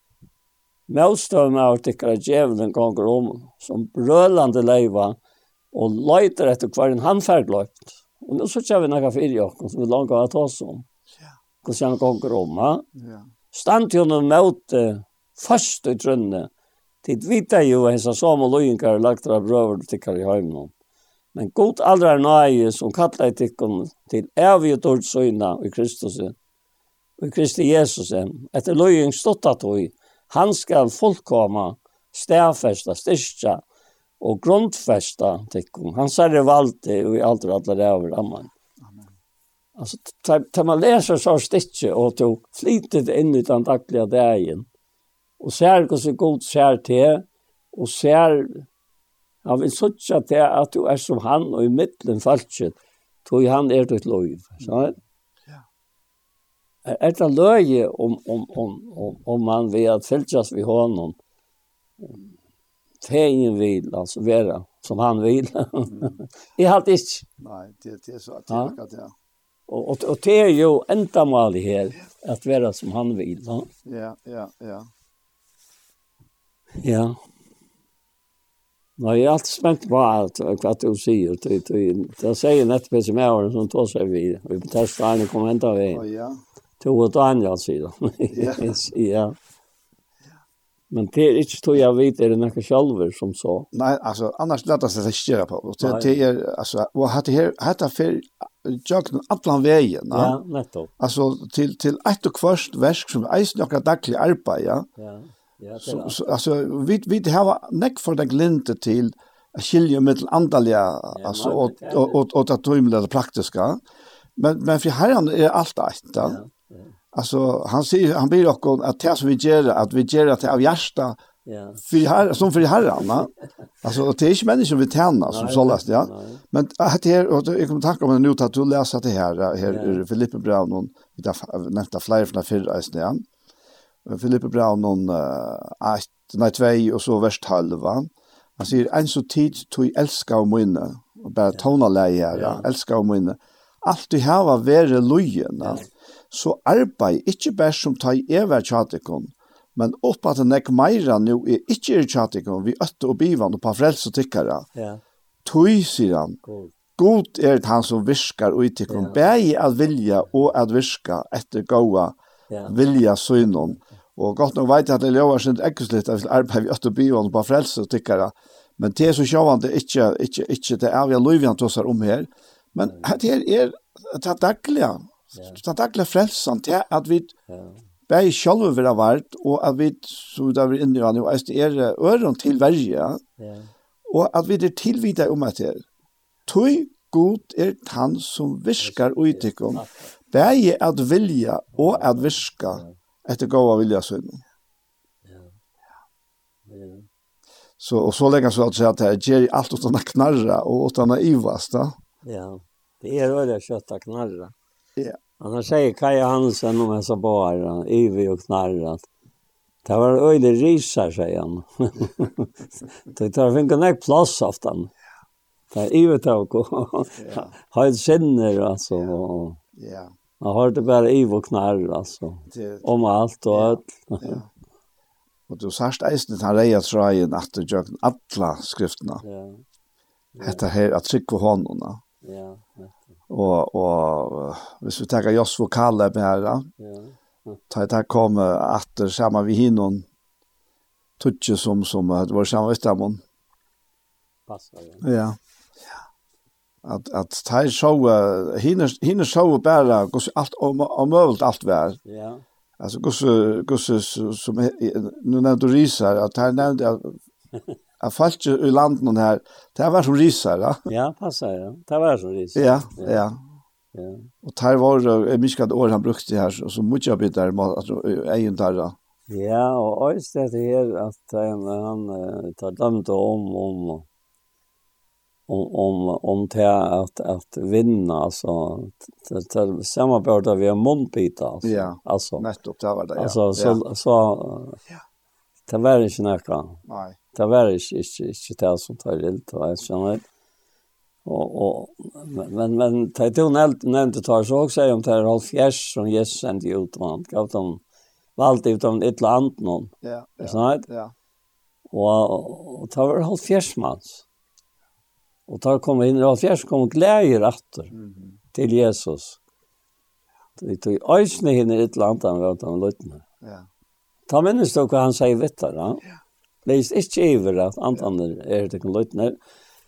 Møvstøvn av tikkere djevelen gonger om, som brølande leiva, og leiter etter hver en handferd løypt. Og nå så kjøver vi noe fyrir jokken som vi langer av ta oss om. Hvordan han gonger om, ha? Stand jo noen møte først i trønne. Tid vita jo hans av som og løyinger lagt av brøver tikkere i høymnån. Men god aldrar nøye som kallar i tikkun til evig dård søgna i Kristus, i Kristi Jesus, etter løying stått at høy, Han skal fullkomma, stafesta, styrsta og grundfesta tycker Han säger det valde og i alt og alla det över. Amen. Alltså, tar man läser så sticker och to flitigt in i den dagliga dagen. Och ser hur så god ser till. Och ser Han vil sutja til at du er som han og i middelen falskjøtt, tog han er ditt lov. Så, er det løye om, om, om, om, om man vil at fylgjast vi honom. Fegen vil, altså, vera som han vil. I halt ikke. Nei, det, det er så at det er akkurat ja. Og, og, og det er jo enda malig her, at være som han vil. Ja, Ja, ja, ja. Ja. Nå, jeg er alltid spent på alt hva du sier. Det det, det sier nettopp som jeg har, som tog seg vid. Vi tar stedet og kommer hente av. Ja, ja. Tove Daniel, sier han. (laughs) Ja. Men det er ikke tog jeg vet, er det noen sjalver som så? Nei, altså, annars lett oss det ikke på. Det, det er, altså, og hatt her, hatt her for jøkken atlan veien. Ja, nettopp. Altså, til, til ett og kvørst versk som eisen noen daglig arbeid, ja. Ja, ja. Så, så, altså, vi, vi har nekk for den glinte til skilje mittel andalige, altså, og, och, og, og, og det tøymelige praktiske. Men, men for herren er alt eit, da. Ja. Alltså han säger han ber oss att det som vi gör att vi gör det av hjärta. Ja. För här som för herran va. Alltså det är inte människor vi tjänar som så läst ja. Men att det och jag kommer tacka om det nu att du läser det här här ur Filippe Brown och nästa flyer från förra istället. Filippe Brown och uh, 8 nej 2 och så värst halva. Han säger en så tid tog älska och minne och bara tona lejer ja. älska och minne. Allt du har vara lojen. Ja så arbeid ikke bare som ta i ever tjatikon, men opp at nek meira nu er ikke er tjatikon, vi øtte og bivan og på frelse tykkara. Ja. Tøy, sier han, god er han som viskar og uttikkon, ja. bæg at vilja og at viska etter gåa ja. vilja synon. Og godt nok veit jeg at det lovar sin ekkeslitt at arbeid vi øtte og bivan og pa frelse tykkara, men det er så sjåvande ikke, ikke, ikke, det er vi er oss tossar om her, men det er det dagliga Så det er ikke frelsen til at vi bare selv vil ha vært, og at vi, som vi da vi er inne i han, og er øren til verje, og at vi er tilvidet om at det. Tøy god er han som virker utikkum, bare at vilja og at virka etter gåa vilja sønnen. Så og så lenge så at jeg att det ger alt utan å knarra og utan å ivas då. Ja. Det er øyne kött att knarra. Ja. Han säger Kaja Hansen om dessa bara, Ivi och Knarr, att det var öjlig risar, säger han. (laughs) det tar finka nek plats av den. Det är Ivi tog och har ett sinner, alltså. Ja. Man har det bara Ivi och Knarr, alltså. Om allt och allt. Ja. Og du sørst eisen han reia trøyen at du gjør alla skriftene. Ja. Hetta her at trykk og håndene. Ja, ja og og hvis vi tar Jos vokale med her da. Ja. Ta ta kom efter samma vi hinon Tutje som som det var samma stämman. Passar ja. Ja. At at ta show hinne hinne show bara kus alt om om allt alt vær. Ja. Alltså kus kus som nu när du risar att han nämnde att falt i landen her, det var som risar, ja. Ja, passar, ja. Det var som risar. Ja, ja. ja. Og Och var det mycket år han brukte her, och så mycket bitar altså, egen där. Ja, og også det her, at han han tar dømt om om om om om det at, at vinna altså, det det samme bør vi har munbita altså. Ja. altså, nettopp det var det. Ja. Altså, så så ja. Det var ikke noe. Nei det var ikke, ikke, ikke det som tar ild, det var ikke Og, og, men, men det er jo nevnt tar så også, om det er Rolf Gjers som Jesus sendte ut, og han gav dem valgt ut av et eller annet noen. Ja, ja, ja. Og, og det var Rolf Gjers manns. Og da kom inn, Rolf Gjers kom glæger atter mm til Jesus. Det tog øysene henne et eller annet han var uten løtene. Ja. Ta minnes du hva han sier vittar, da? Ja. Leis ikke iver at antan er det kan løytner,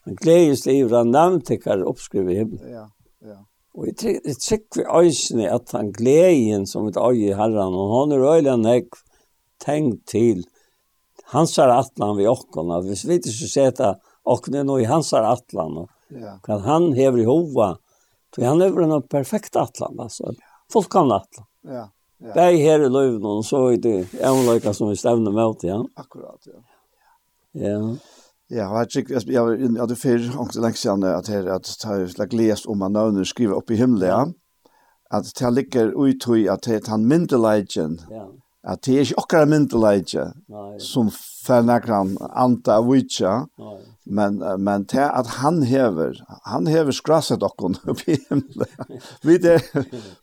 men gledes iver at nevntekar oppskriv i himmel. Ja, ja. Og jeg trykker vi øysene at han gleden som et øye i herren, og han er øyelig enn tenkt til hans er atlan vi okkona, hvis vi ikke seta er noe i hans er atlan, ja. kan han hever i hova, for han hever en perfekt atlan, altså, fullkomne atlan. Ja, Ja. Det er her i løven, og så er det avløyka som vi stevner med til, ja. Akkurat, ja. Ja. Ja, og jeg tykker, jeg har det før, ikke lenge siden, at jeg har lest om han navnet skriver opp i himmelen, ja. At det ligger ut i at det er han myndelagen, ja. at det er ikke akkurat myndelagen, som fernakran anta av vitsa, ja men men det at han hever han hever skrasset okkon oppi himle vi det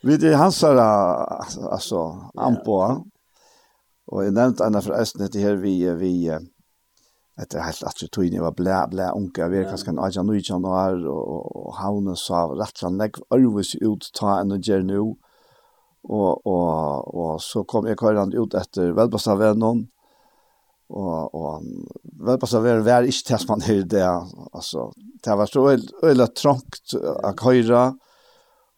vi det hans altså anpå og jeg nevnte en av forresten etter her vi vi etter helt at jeg tog inn jeg var blæ blæ unge vi er kanskje en ajan nujan og, og, og havne sa rett og slett arvis ut ta enn og gjør nu og, og, og så kom jeg kvarand ut etter velbastavennen och och vel på så väl var inte man hur det alltså det var så eller trångt att höra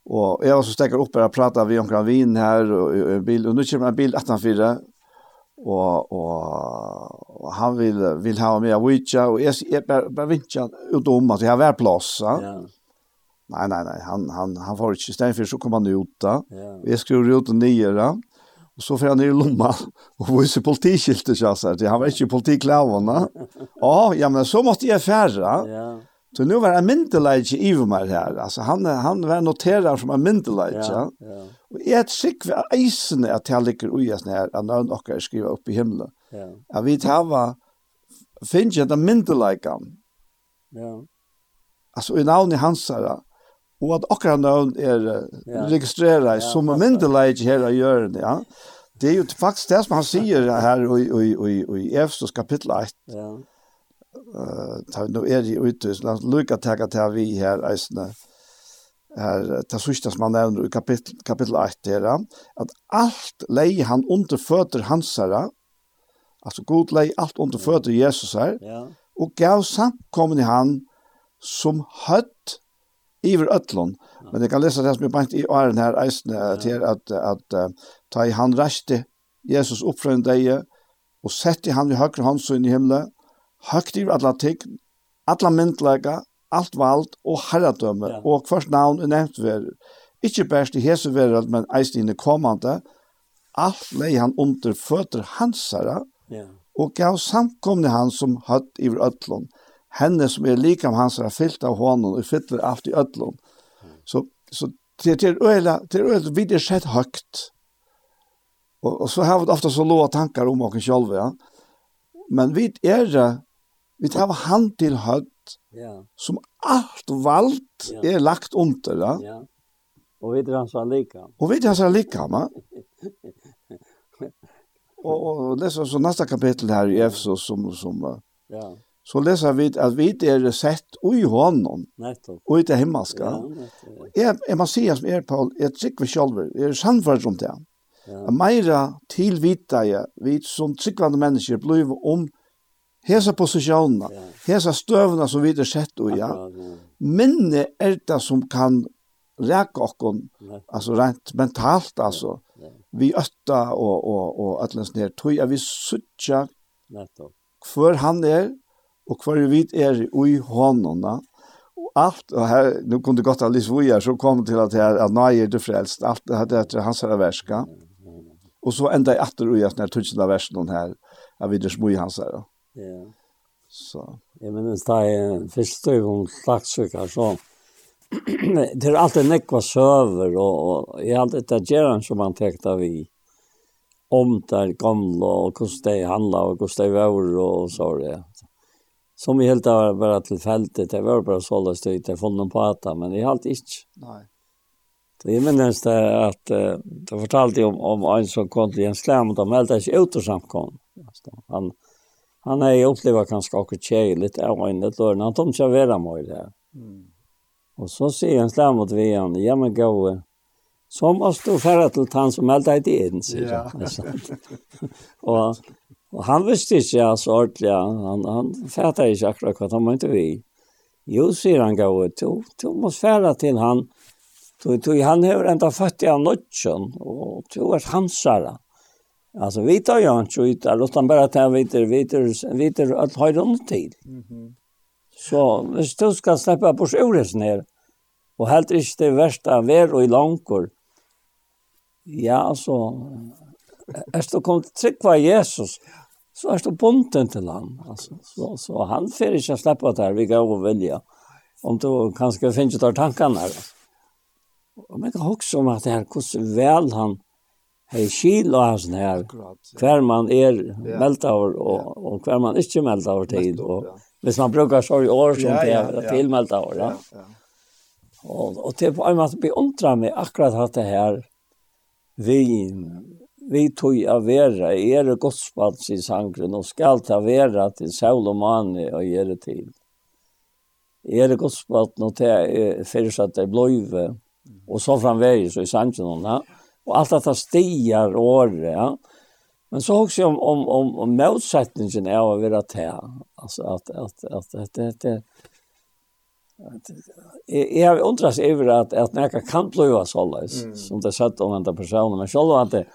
och jag var så stäcker upp och prata vi omkring vin här och bil och nu kommer en bil 18-4 och och han vill vill ha mig att witcha og jag är bara, bara vincha ut om att har var plats ja. Yeah. Nej nej nej han han han får inte ständ for så kommer han ut där. Yeah. Jag skrev ut och ner Og så får han ned i lomma og viser politiskiltet til seg. Han var ikke politiklavene. Å, ja, men så måtte jeg fære. Ja. Så nu var en myndeleidje i meg her. Altså, han, han var noterer som en myndeleidje. Ja, ja. Og jeg er sikker ved eisene at jeg ligger ui oss her, at noen dere skriver opp i himmelen. Ja. Jeg vet hva, finnes jeg den myndeleidjen. Ja. Altså, i navnet hans her, og at akkurat navn er ja. registreret ja, som en myndelag her å gjøre det, ja. Det er jo faktisk det som han sier her i, i, i, i Efsos kapittel 1. Ja. Uh, ta, nå er det ute, så la oss lykke til at vi her, eisene, her, det sørste som han nevner i kapittel, kapittel 1 her, at alt leier han under føtter hans her, altså god leier alt under føtter Jesus her, ja. og gav samkommen i han som høtt iver ötlon. Men det kan läsa det som är bant i åren här eisne till att att ta i han rätte Jesus upp från dig och sätta han i högre hand så i himla Högt i alla ting, alla myndlägga, allt vald och herradöme ja. och först namn er nevnt väl. Inte bäst i hese värld men eisne inne kommande. Allt lei han under fötter hansara. Ja. og gav samkomne han som hött i ötlon. Ja henne som er likam hans er fyllt av honom og fyller alt i ödlom. Så, så det är öjla, det är öjla vid det skett högt. Och, och så har vi ofta så låga tankar om oss själva. Ja. Men vi är det, vi tar hand till högt ja. som allt valt ja. är lagt under. Ja. ja. Och vi är hans likam. Och vi är hans likam. Ja. och, och, det är så, så nästa kapitel här i Efesos som, som ja så leser vi at vi er sett ui honom, og i det himmelska. Ja, ja. Jeg, jeg må si som er, Paul, jeg trykker selv, jeg er sannført om det. Ja. Meira tilvita jeg, vi som trykkvande mennesker blir om hesa posisjonene, ja. hesa støvene som vi er sett ui, ja. Minne er det som kan reka okkon, altså rent mentalt, altså. Vi øtta og, og, og, og atlens ned, tog jeg vi suttja hver han er, og hver vi er i hånda, allt och här nu kunde gott alls vi är så kom det till att här att nej det frälst allt det hade etter hans här värska. Och så enda i åter och jag när tusen av versen här av videre det i hans här. Ja. Så. Jag men det är första om slagsökar så (clears throat) det är alltid nekva söver og, och i allt det där som man tekta vi om det gamla og hvordan det handlar och hvordan det var och så där som i helt var bara tillfälligt det var bare så løst ut, jeg fann på att men jeg har halt ikke. Nei. Så jeg minnes det at uh, det fortalte om om en som kom til en slam og de meldte ikke ut og kom. Han han er jo upplevt kanskje akkurat tjej litt av en det då han tom ikke være med det. Mm. Och så sier en slam mot vi han ja men gå så måste du fære til han som helt inte är ens. Ja. (laughs) Och Og han visste ikke ja, så ordentlig, ja. han, han fattet ikke akkurat hva han måtte vi. Jo, sier han gav ut, jo, du må svære til han, du, du, han har enda født i av nødtjen, og du er hansare. Altså, vi tar jo ikke ut der, utan bare til han vet, vet, vet, at har han tid. Så hvis du skal slippe på sjøres ned, og helt ikke det verste av vær og i langkår, ja, altså, Er du kom til trykva Jesus, så er det bonden til han. Altså, så, så han får ikke slippe det her, vi går og välja. Om du kanske finns där tankarna. Alltså. Og man kan huske om at det her, hvordan vel han har skil og hans her, hver man er ja. meldt over, og, og hver man ikke meldt over tid, og hvis man brukar så i år som ja, det er tilmeldt over, ja. Ja, ja. Og, og til på en måte beundra meg akkurat at det her, vi vi tog av vera, er det godspads i sangren, og skal ta vera til saul og mani og gjøre til. Er det godspads nå til fyrsatt det bløyve, og så framvegis og i sangren, ja. og alt dette stiger året, ja. Men så också om om om, om motsättningen är att vara te. Alltså att att att att det det jag undrar sig över att att näka kan blöva så Mm. som det sett om andra personer men själva att det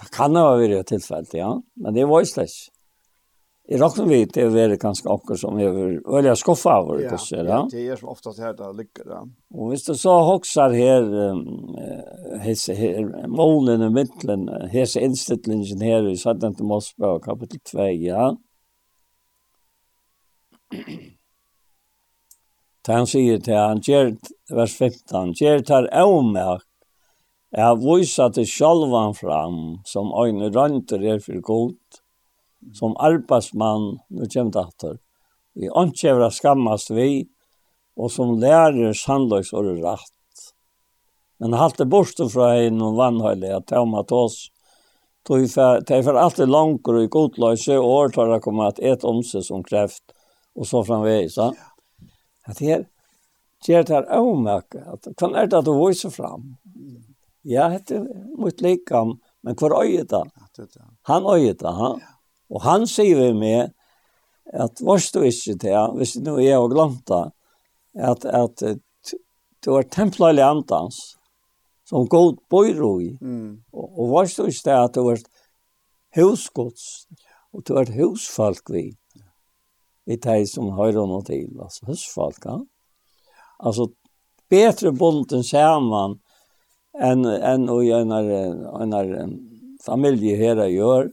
Det kan ha vært tilfellet, ja. Men det var jo slett. I råkner vi det er ganske akkurat som vi er veldig skuffet over det, ja. Ja, det er som oftast her det lykker, ja. Og hvis du så hokser her, hese, her målen og midtelen, hese innstillingen her i 17. Mosbø, kapittel 2, ja. (clears throat) Det han sier til han, vers 15, gjør tar avmerk, Jeg viser til sjálvan fram, som øyne rønter er for god, som arbeidsmann, nu det etter, i åndkjøver skammast vi, og som lærer sannløys og rett. Men halte borste fra hei noen vannhøylige, taumat oss, Det er for alltid langer og godløse, og år tar det komme at et omse som kreft, og så framveis. Ja. At her, gjør det her avmøke, at kan er det at du viser fram. Ja, det er mot likam, men hvor øyet da? Han øyet da, han. Ja. Og han sier vi med at vars du ikke til, hvis du nå er og glemt det, at, at du er templet andans, som god bor i, mm. og, og vars du ikke til at du er husgods, og du er husfolk vi, vi tar som høyre noe til, altså husfolk, ja. Altså, betre bonden ser man, en en och en en en familj här gör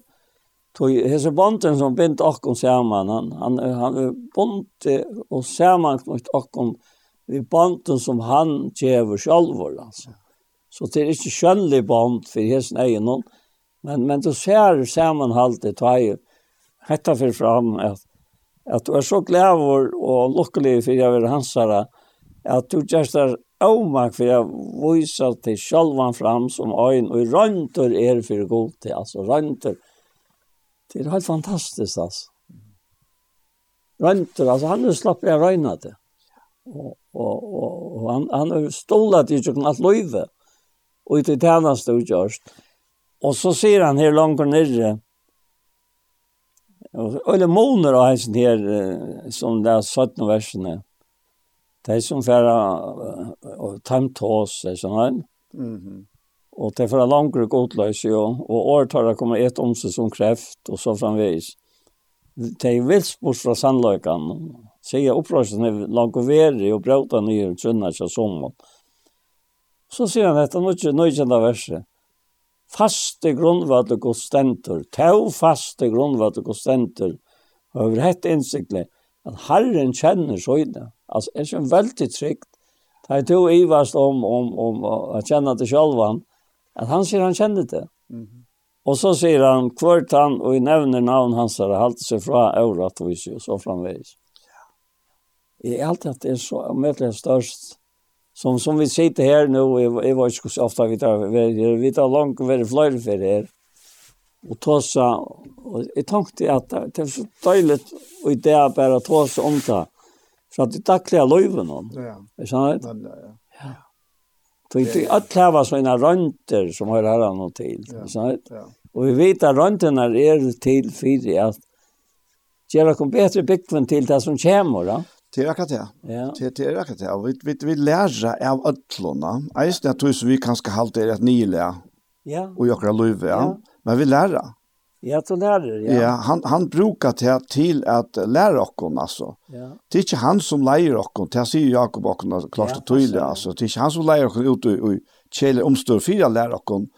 tog hese bonden som bind akkon saman han han, han bonde och saman mot akkon vi bonden som han kjever självor alltså så det är ikke skönlig bond för hesen egen noen men men då ser sammanhållet tar ju hetta för fram att at du er så glad och lycklig för jag vil hansara att du just omak för jag visar till självan fram som ögon och röntor er för god till alltså röntor det är helt fantastiskt alltså röntor alltså han slapp jag röna det och och och, och han han har stolat i sig att löva och i det tjänaste och görst och så ser han här långt ner Och eller moner av hans her, som det er 17 versene de som færa og tømt hos, det er sånn Mhm. Og det er for langere godløse, og, og åretallet kommer et om seg som kreft, og så framvis. De er vilsbort fra sannløkene. Sier opprørelsen er langt og veri, og brøter nye trunner seg som. Så sier han dette, nå er nøykjent av verset. Faste grunnvater kostenter, tau faste grunnvater og over hett innsiktlig, at Herren kjenner søgne. Altså, är ikke väldigt trygt. Det är då Ivast om om om att kjenne det selv, at han sier han kjenner det. Mhm. Och så sier han kvart han och i nevner namn hans har halte sig fra Eurat och så framveis. Jeg er alltid att det är så möjligt störst som som vi sitter här nu är var ju så ofta vi tar vi tar långt över flöjt för det. Och tossa och jag tänkte att det är så dåligt och det är bara tossa om det fra de daglige løyvene. Ja. Er sant? Ja, ja. Så ikke alle har sånne rønter som har her noe til. Ja. Sant? Ja. Og vi vet at røntene er til for at gjør dere bedre byggven til det som kommer, da. Det er akkurat det. Ja. Det, det er akkurat det. Vi, vi, vi lærer av ødlene. Jeg synes vi kan skal halte det et nylig ja. og gjøre løyve, ja. men vi lærer. Ja, så lærer, ja. Ja, han, han brukar det til at lære okkon, altså. Ja. Det er ikke han som leier okkon, det sier Jakob okkon klart og tydelig, altså. Det er ikke han som leier okkon ut og kjele omstår fyra lærer okkon,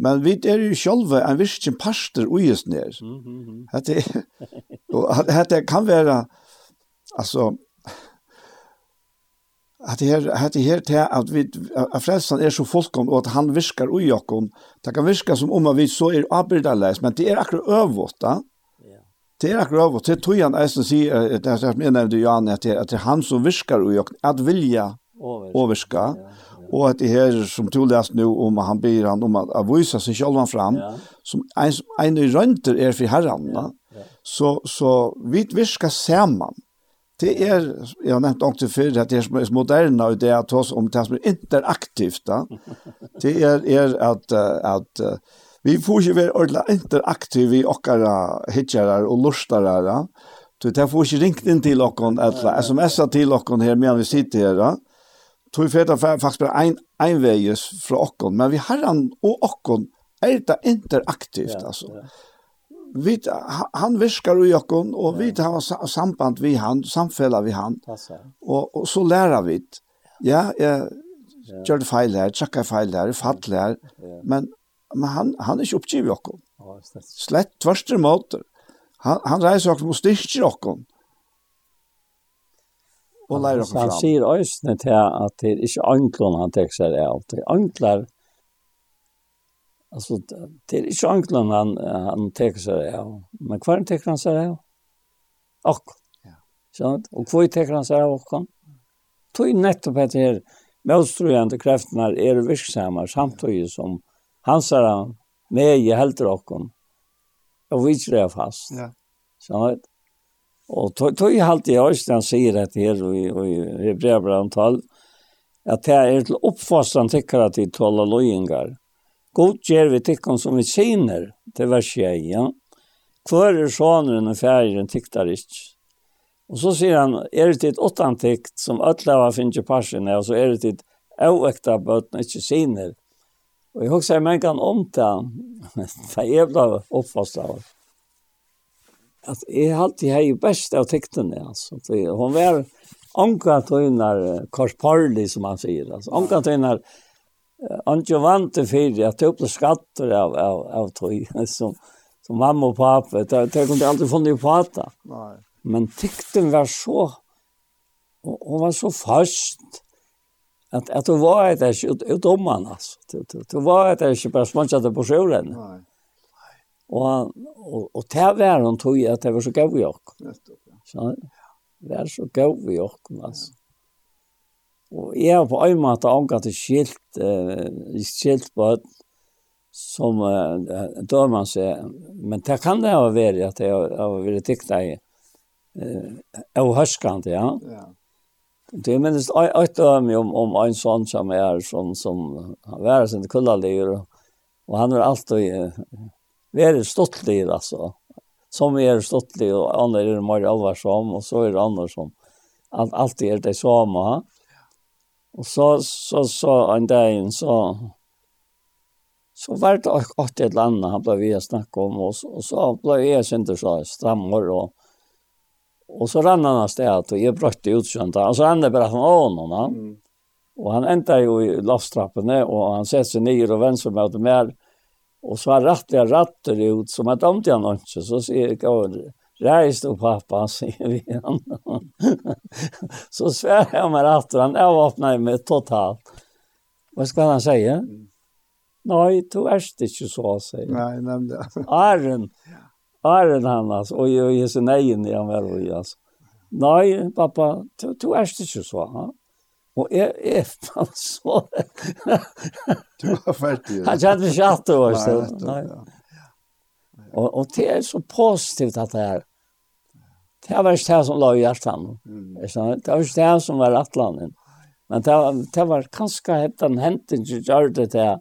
men vi er jo sjølve en virkelig parster uges ned. Mm mm. Hette, (laughs) og hette kan være, altså, at det her, at det her til at, vi, at frelsen er så folkom, og at han virkar ui okkom, det kan virka som om at vi så er avbyrdarleis, men det er akkurat øvått, da. Det er akkurat øvått, det er tog han eisen sier, det er som jeg nevnte Jan, at det, at det er han som virkar ui okkom, at vilja overska, og at det her som du lest nå om at han byr han om at, at vysa seg sjølvan fram, ja. som en, en rønter er for herren, ja. Ja. så, så vi virkar sammen, Det er, jeg har nevnt ångte før, at det er moderne, og det er at oss om det som er interaktivt, da. (laughs) Det er, er at, at vi får ikke være ordentlig interaktiv i okkara hitjere og lortere, da. Så det får ikke ringt inn til okkon, eller sms'a til okkon her, medan vi sitter her, da. Så vi får faktisk bare ein, en veies fra okkon, men vi har han og okkon, er det interaktivt, altså. Ja vi han viskar i jokken, og vi har samband vi han, samfella vi han. Og, og så lærer vi. det. Ja, jeg gjør det feil her, tjekker feil her, fattelig her. Men, men han, han er ikke oppgivet jokken. Slett tverste måter. Han, han reiser oss mot styrker jokken. Og lærer oss fram. Han sier øyne til at det er ikke anklene han tekster av. Det er ankler Alltså det är inte anklan han han tar sig av. Men kvar tar han sig av. Och. Ja. Så och kvar tar han sig av och Tog nettopp att det här motströjande krafterna är verksamma samtidigt som han med i helter och Och vi tror fast. Ja. Så Och tog tog halt i Östern säger att det här i i Hebreerbrevet 12 att det är till uppfostran tycker att det tåla lojingar. God gjør vi tyckon som vi syner, det var 1, ja. Hvor är sonen og färgen tyktar ikke? Och så sier han, är det ett åttantikt som ötlava finns i parsen och så är det ett oäkta bötna ikke syner. Och jag också meg kan omta, det er jävla uppfast av. at jeg alltid har ju bäst av tykten, alltså. Hon var anka tøynar korsparlig, som han sier, alltså. Anka tøynar korsparlig, Antje vant det fyrir, att ta upp skatter av av av tøy, som som mamma og pappa det det kunde aldri funnet på att. Nei. Men tykten var så og, hon var så fast at, at det var et ikke ut ut om utomman alltså. Du, du, var et ikke bare sponsorat på sjön. Nej. Och og, og där var hon tog at det var så gav ja. Så det var så gav vi också alltså. Og jeg har på en måte omgått et skilt, uh, skilt på et som uh, man seg. Men det kan det ha vært at jeg har vært tykt deg uh, av hørskant, ja. ja. Det er minst et døm om, om en sånn som er som, som har vært sin kullaliger. Og han har alltid uh, vært stortlig, altså. Som er stoltlig og andre er mer alvarsom, og så er det andre som alt, alltid er det samme. Ja Og så, så, så en dag så, så var det akkurat et eller annet han ble vi å snakke om, og, så, og så ble jeg syntes så strammer, og, og så rann han av stedet, og jeg brøtte utkjønt han, og så rann det bare han av noen. Mm. Og han endte jo i loftstrappene, og han sette seg nye og venstre med det mer, og så han rattet jeg rattet ut, som jeg dømte han ikke, så sier jeg, Reis du, pappa, (laughs) sier vi han. så svär jeg mig att han avvapnar meg totalt. Hva skal han si? Mm. Nej, du er ikke så, sier Nej, Nei, nämnde det. Arren. Arren han altså. Og jeg er så nej i han vel, og jeg, altså. Nei, pappa, du, du är inte så. Ha? Og jeg er fan så. du var färdig. Han kjente ikke att det var så. Nej, Og, og det er så positivt at det er. Det var ikke det som lå i hjertan. Mm. Det var ikke det som var atlanen. Men det, var, det var kanskje den henten som gjør det til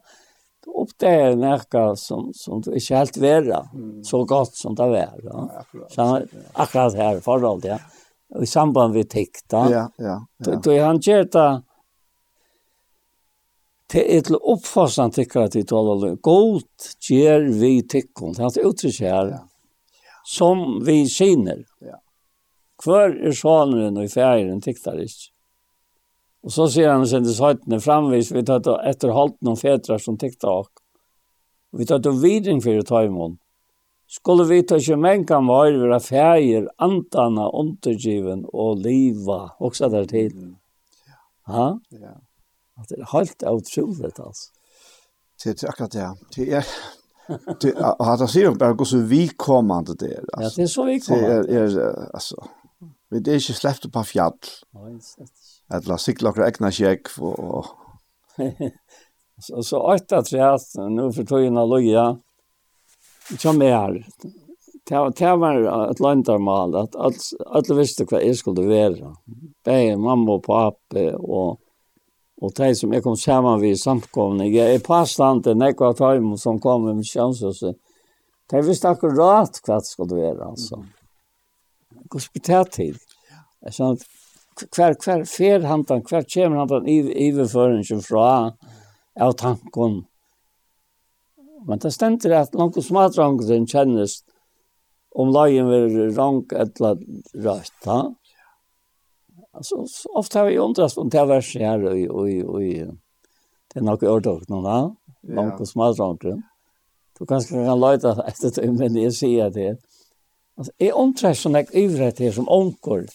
du oppdager nekka som, som du ikke helt vera mm. så godt som det var. Ja. Akkurat, så, akkurat her forhold, ja. Og i samband med tikk, da. Ja, ja. ja. Da han gjør det til et oppfastan tikkar til tåla Godt gjør vi tikkene, Det er et uttrykk her. Som vi kjenner. Ja. Hver er sonen og i fjæren tyktar ikke. Og så sier han sendes søytene framvis, vi tatt etter halten og fetrar som tyktar ok. Vi tatt og vidring fyrir taimon. Skulle vi ta ikke menkan var vera fjæger, antana, undergiven og liva, også der til. Ha? Ja. Det er helt utroligt, altså. Det er akkurat det. Det er, det, han sier jo bare hvordan vi kommer til det. Altså. Ja, det er så vi kommer. Det er, er altså, Vi er ikke sleppt på fjall. Eller sikla okra egna kjekk. Og (laughs) så åtta trett, nu for tøyna loja, som er, det var et landarmal, at alle visste hva jeg skulle være. Begge mamma og pappa, og, og de som jeg kom sammen vid samkomne. Jeg er pastante, nekva tøymo som kom med misjonshuset. De visste akkurat hva det skulle være, altså. Mm hur ska det här till? Så att kvar kvar fer handan kvar kemur handan i i fra av tankon. Men det stendur at langt smatrangen kjennist om lagen ver rank eller rætt, ha? Alltså ofta har vi undrast om det vers här och och och det är nog ordet någon va? Langt smatrangen. Du kanske kan leta efter det men (laughs) det är det. Altså, jeg omtrer sånn jeg ivrett her som onker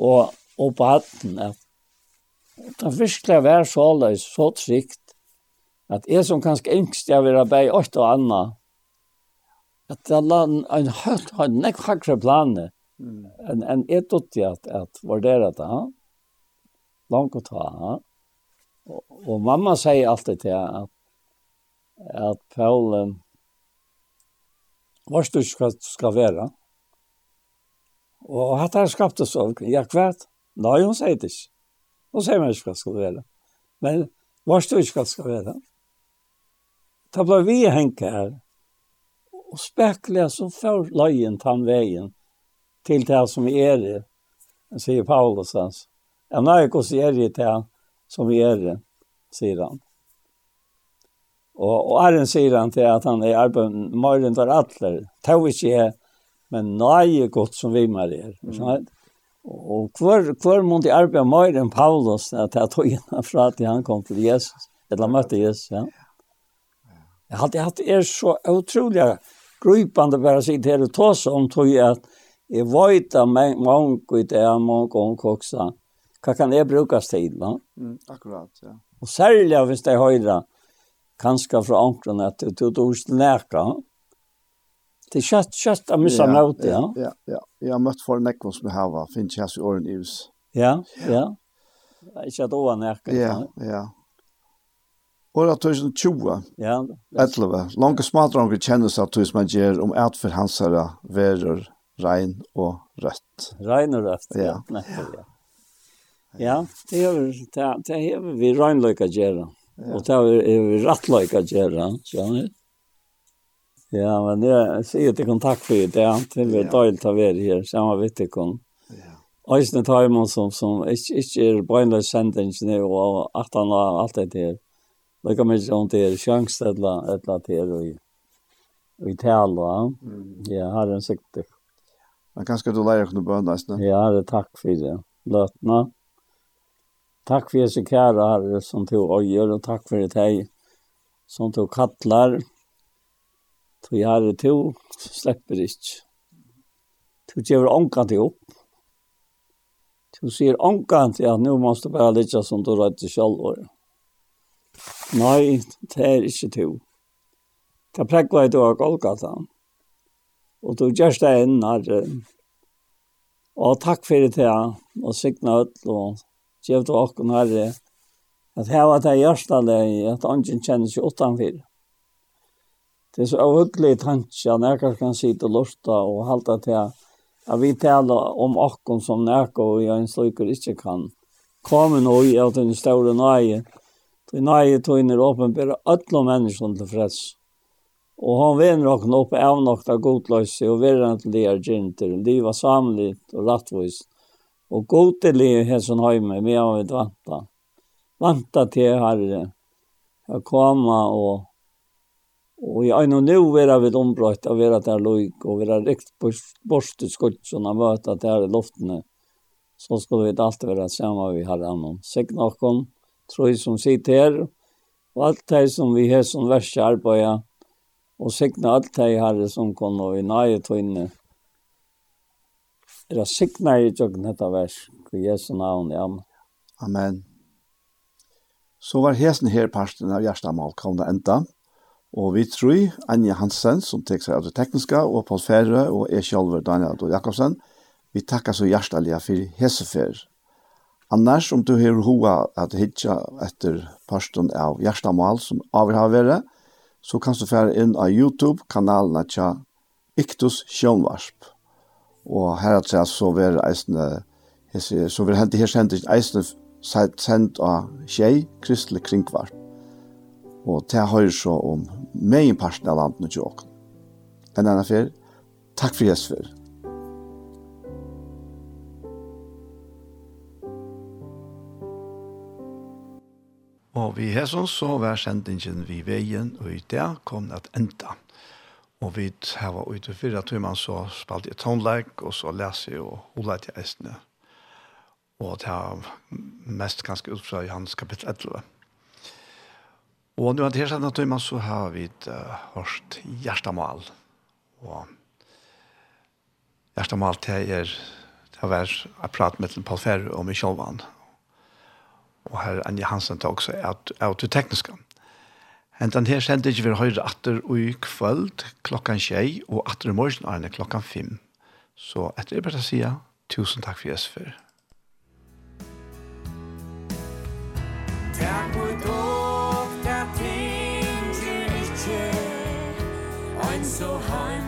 og, og på hatten, at det virkelig var så løs, så trygt, at jeg som kanskje yngst, jeg vil arbeide åt og anna, at det la en høyt, en nekk hakre plane, en, en jeg dotti at, at vurdere det, ha? langt å ta, ha? Og, og mamma sier alltid til at, at Paul, um, hva du ikke du skal være? Og hatt han skapte sorg. Ja, kvart? Nei, hun sier det ikke. Hun sier meg ikke hva skal være. Men hva står ikke hva skal være? Da ble vi henke her. Og spekler så får løyen tann veien til det som er det. Sier Paulus hans. Ja, nei, hva er det til han som er det, sier han. Og, og Arjen sier han til at han er arbeid, morgen der atler, tog ikke jeg, men nøye godt som vi med er. Mm. Og hver, hver mån de arbeide mer enn Paulus, at jeg tog inn fra at han kom til Jesus, eller møtte Jesus, ja. Jeg hadde hatt er så utrolig gripande bare å sitt her og tås om tog at jeg vet at mange i det er mange ganger også. Hva kan jeg brukes til, va? Mm, akkurat, ja. Og særlig hvis det er høyre, kanskje fra omkring at du tog til nækka, Det är kött, kött att missa ja, ja. Ja, ja. Jag har mött för nekvon som jag har, finns jag så åren i hus. Ja, ja. Jag är kött ovan närkar. Ja, ja. Åra 2020. Ja. 11. Långa smartare om vi känner sig att tusen man ger om att för hans herra veror rein och rött. Rein och rött, ja. Ja, ja. ja det har vi, det har vi reinlöjka gärna. Ja. Och det har vi rattlöjka gärna, så Ja, men det sier til kontakt for det är inte väl dåligt att vara här samma vitt kon. Ja. Eisne Timon som som ikke, ikke er brändla sentens nu och att han har alt det där. Det kommer ju inte det chans att la att la det og vi talar. Ja, har en sikt. Men kanskje du lærer kunna bönda nästan. Ja, det takk for det. Lötna. Tack för er kära herre som tog øyer, og takk for det här som tog kattlar. Så jeg har to, slipper ikke. Du gjør ångan til opp. Du sier ångan til at nå må du bare ligge som du rødde selv. Nei, det er ikke to. Det prekva i du dag Golgata. Og du gjør det inn her. Og takk for det her. og signa ut og gjør det åkken her. At her var det hjertelig at ånden kjenner seg utenfor det er så avhuglig tanke at jeg kan sitte og lorte og halte til at vi taler om åkken som nærke og jeg en slukker ikke kan komme noe i at den store nøye. Den nøye tøyner åpenbære alle mennesker til freds. Og han vinner åkken opp av nok av godløse og verden til de er gynter, livet samlet og rettvis. Og god til livet her som høyme, vi har vært vanta. Vanta til herre, Jeg komme og Og i ein og nu vera vi ombrøtt av vera der loik og vera rikt borste skutt som han møta der i loftene. Så skal vi alt vera saman vi har annan. Segna okkom, troi som sitter her, og alt det som vi har som verste arbeid, og segna alt det her som kom og i nøye tøyne. Er det segna i tjøkken dette vers, i Jesu navn, ja. Amen. Så var hesen her parten av Gjerstamal, kom det enda. Amen Og vi tror Anja Hansen, som tek seg av det tekniske, og Paul Ferre, og jeg selv, Daniel Adol Jakobsen. Vi takkar så hjertelig for Hesefer. Annars, om du har hoa at hitja etter parsten av Gjerstamal, som avir vært, så kan du fære inn av YouTube-kanalen tja Iktus Sjønvarsp. Og her at jeg så være eisende, så vil hente her sendt eisne sendt av Kjei, Kristelig Kringvarp. Og det høyre så om meg parten av landet og tjåk. En annen fyr, takk for Jesus fyr. Og vi hesson så var sendingen vi veien, og i det kom det at enda. Og vi hava ute for at man så spalte jeg tonleik, og så leser jeg og hola til eisene. Og det er mest ganske ut fra Johannes kapittel 11. Og nu er det her sånn at man så har vi et uh, hørt hjertemål. Og hjertemål til er det har vært å prate med Paul Ferre og Michel Vann. Og her Anja Hansen til også er av det tekniske. den her sendte ikke vi høyre atter i kvöld klokkan tjei og atter i morgen er det klokkan fem. Så etter det bare sier, tusen takk for Jesper. Takk for so high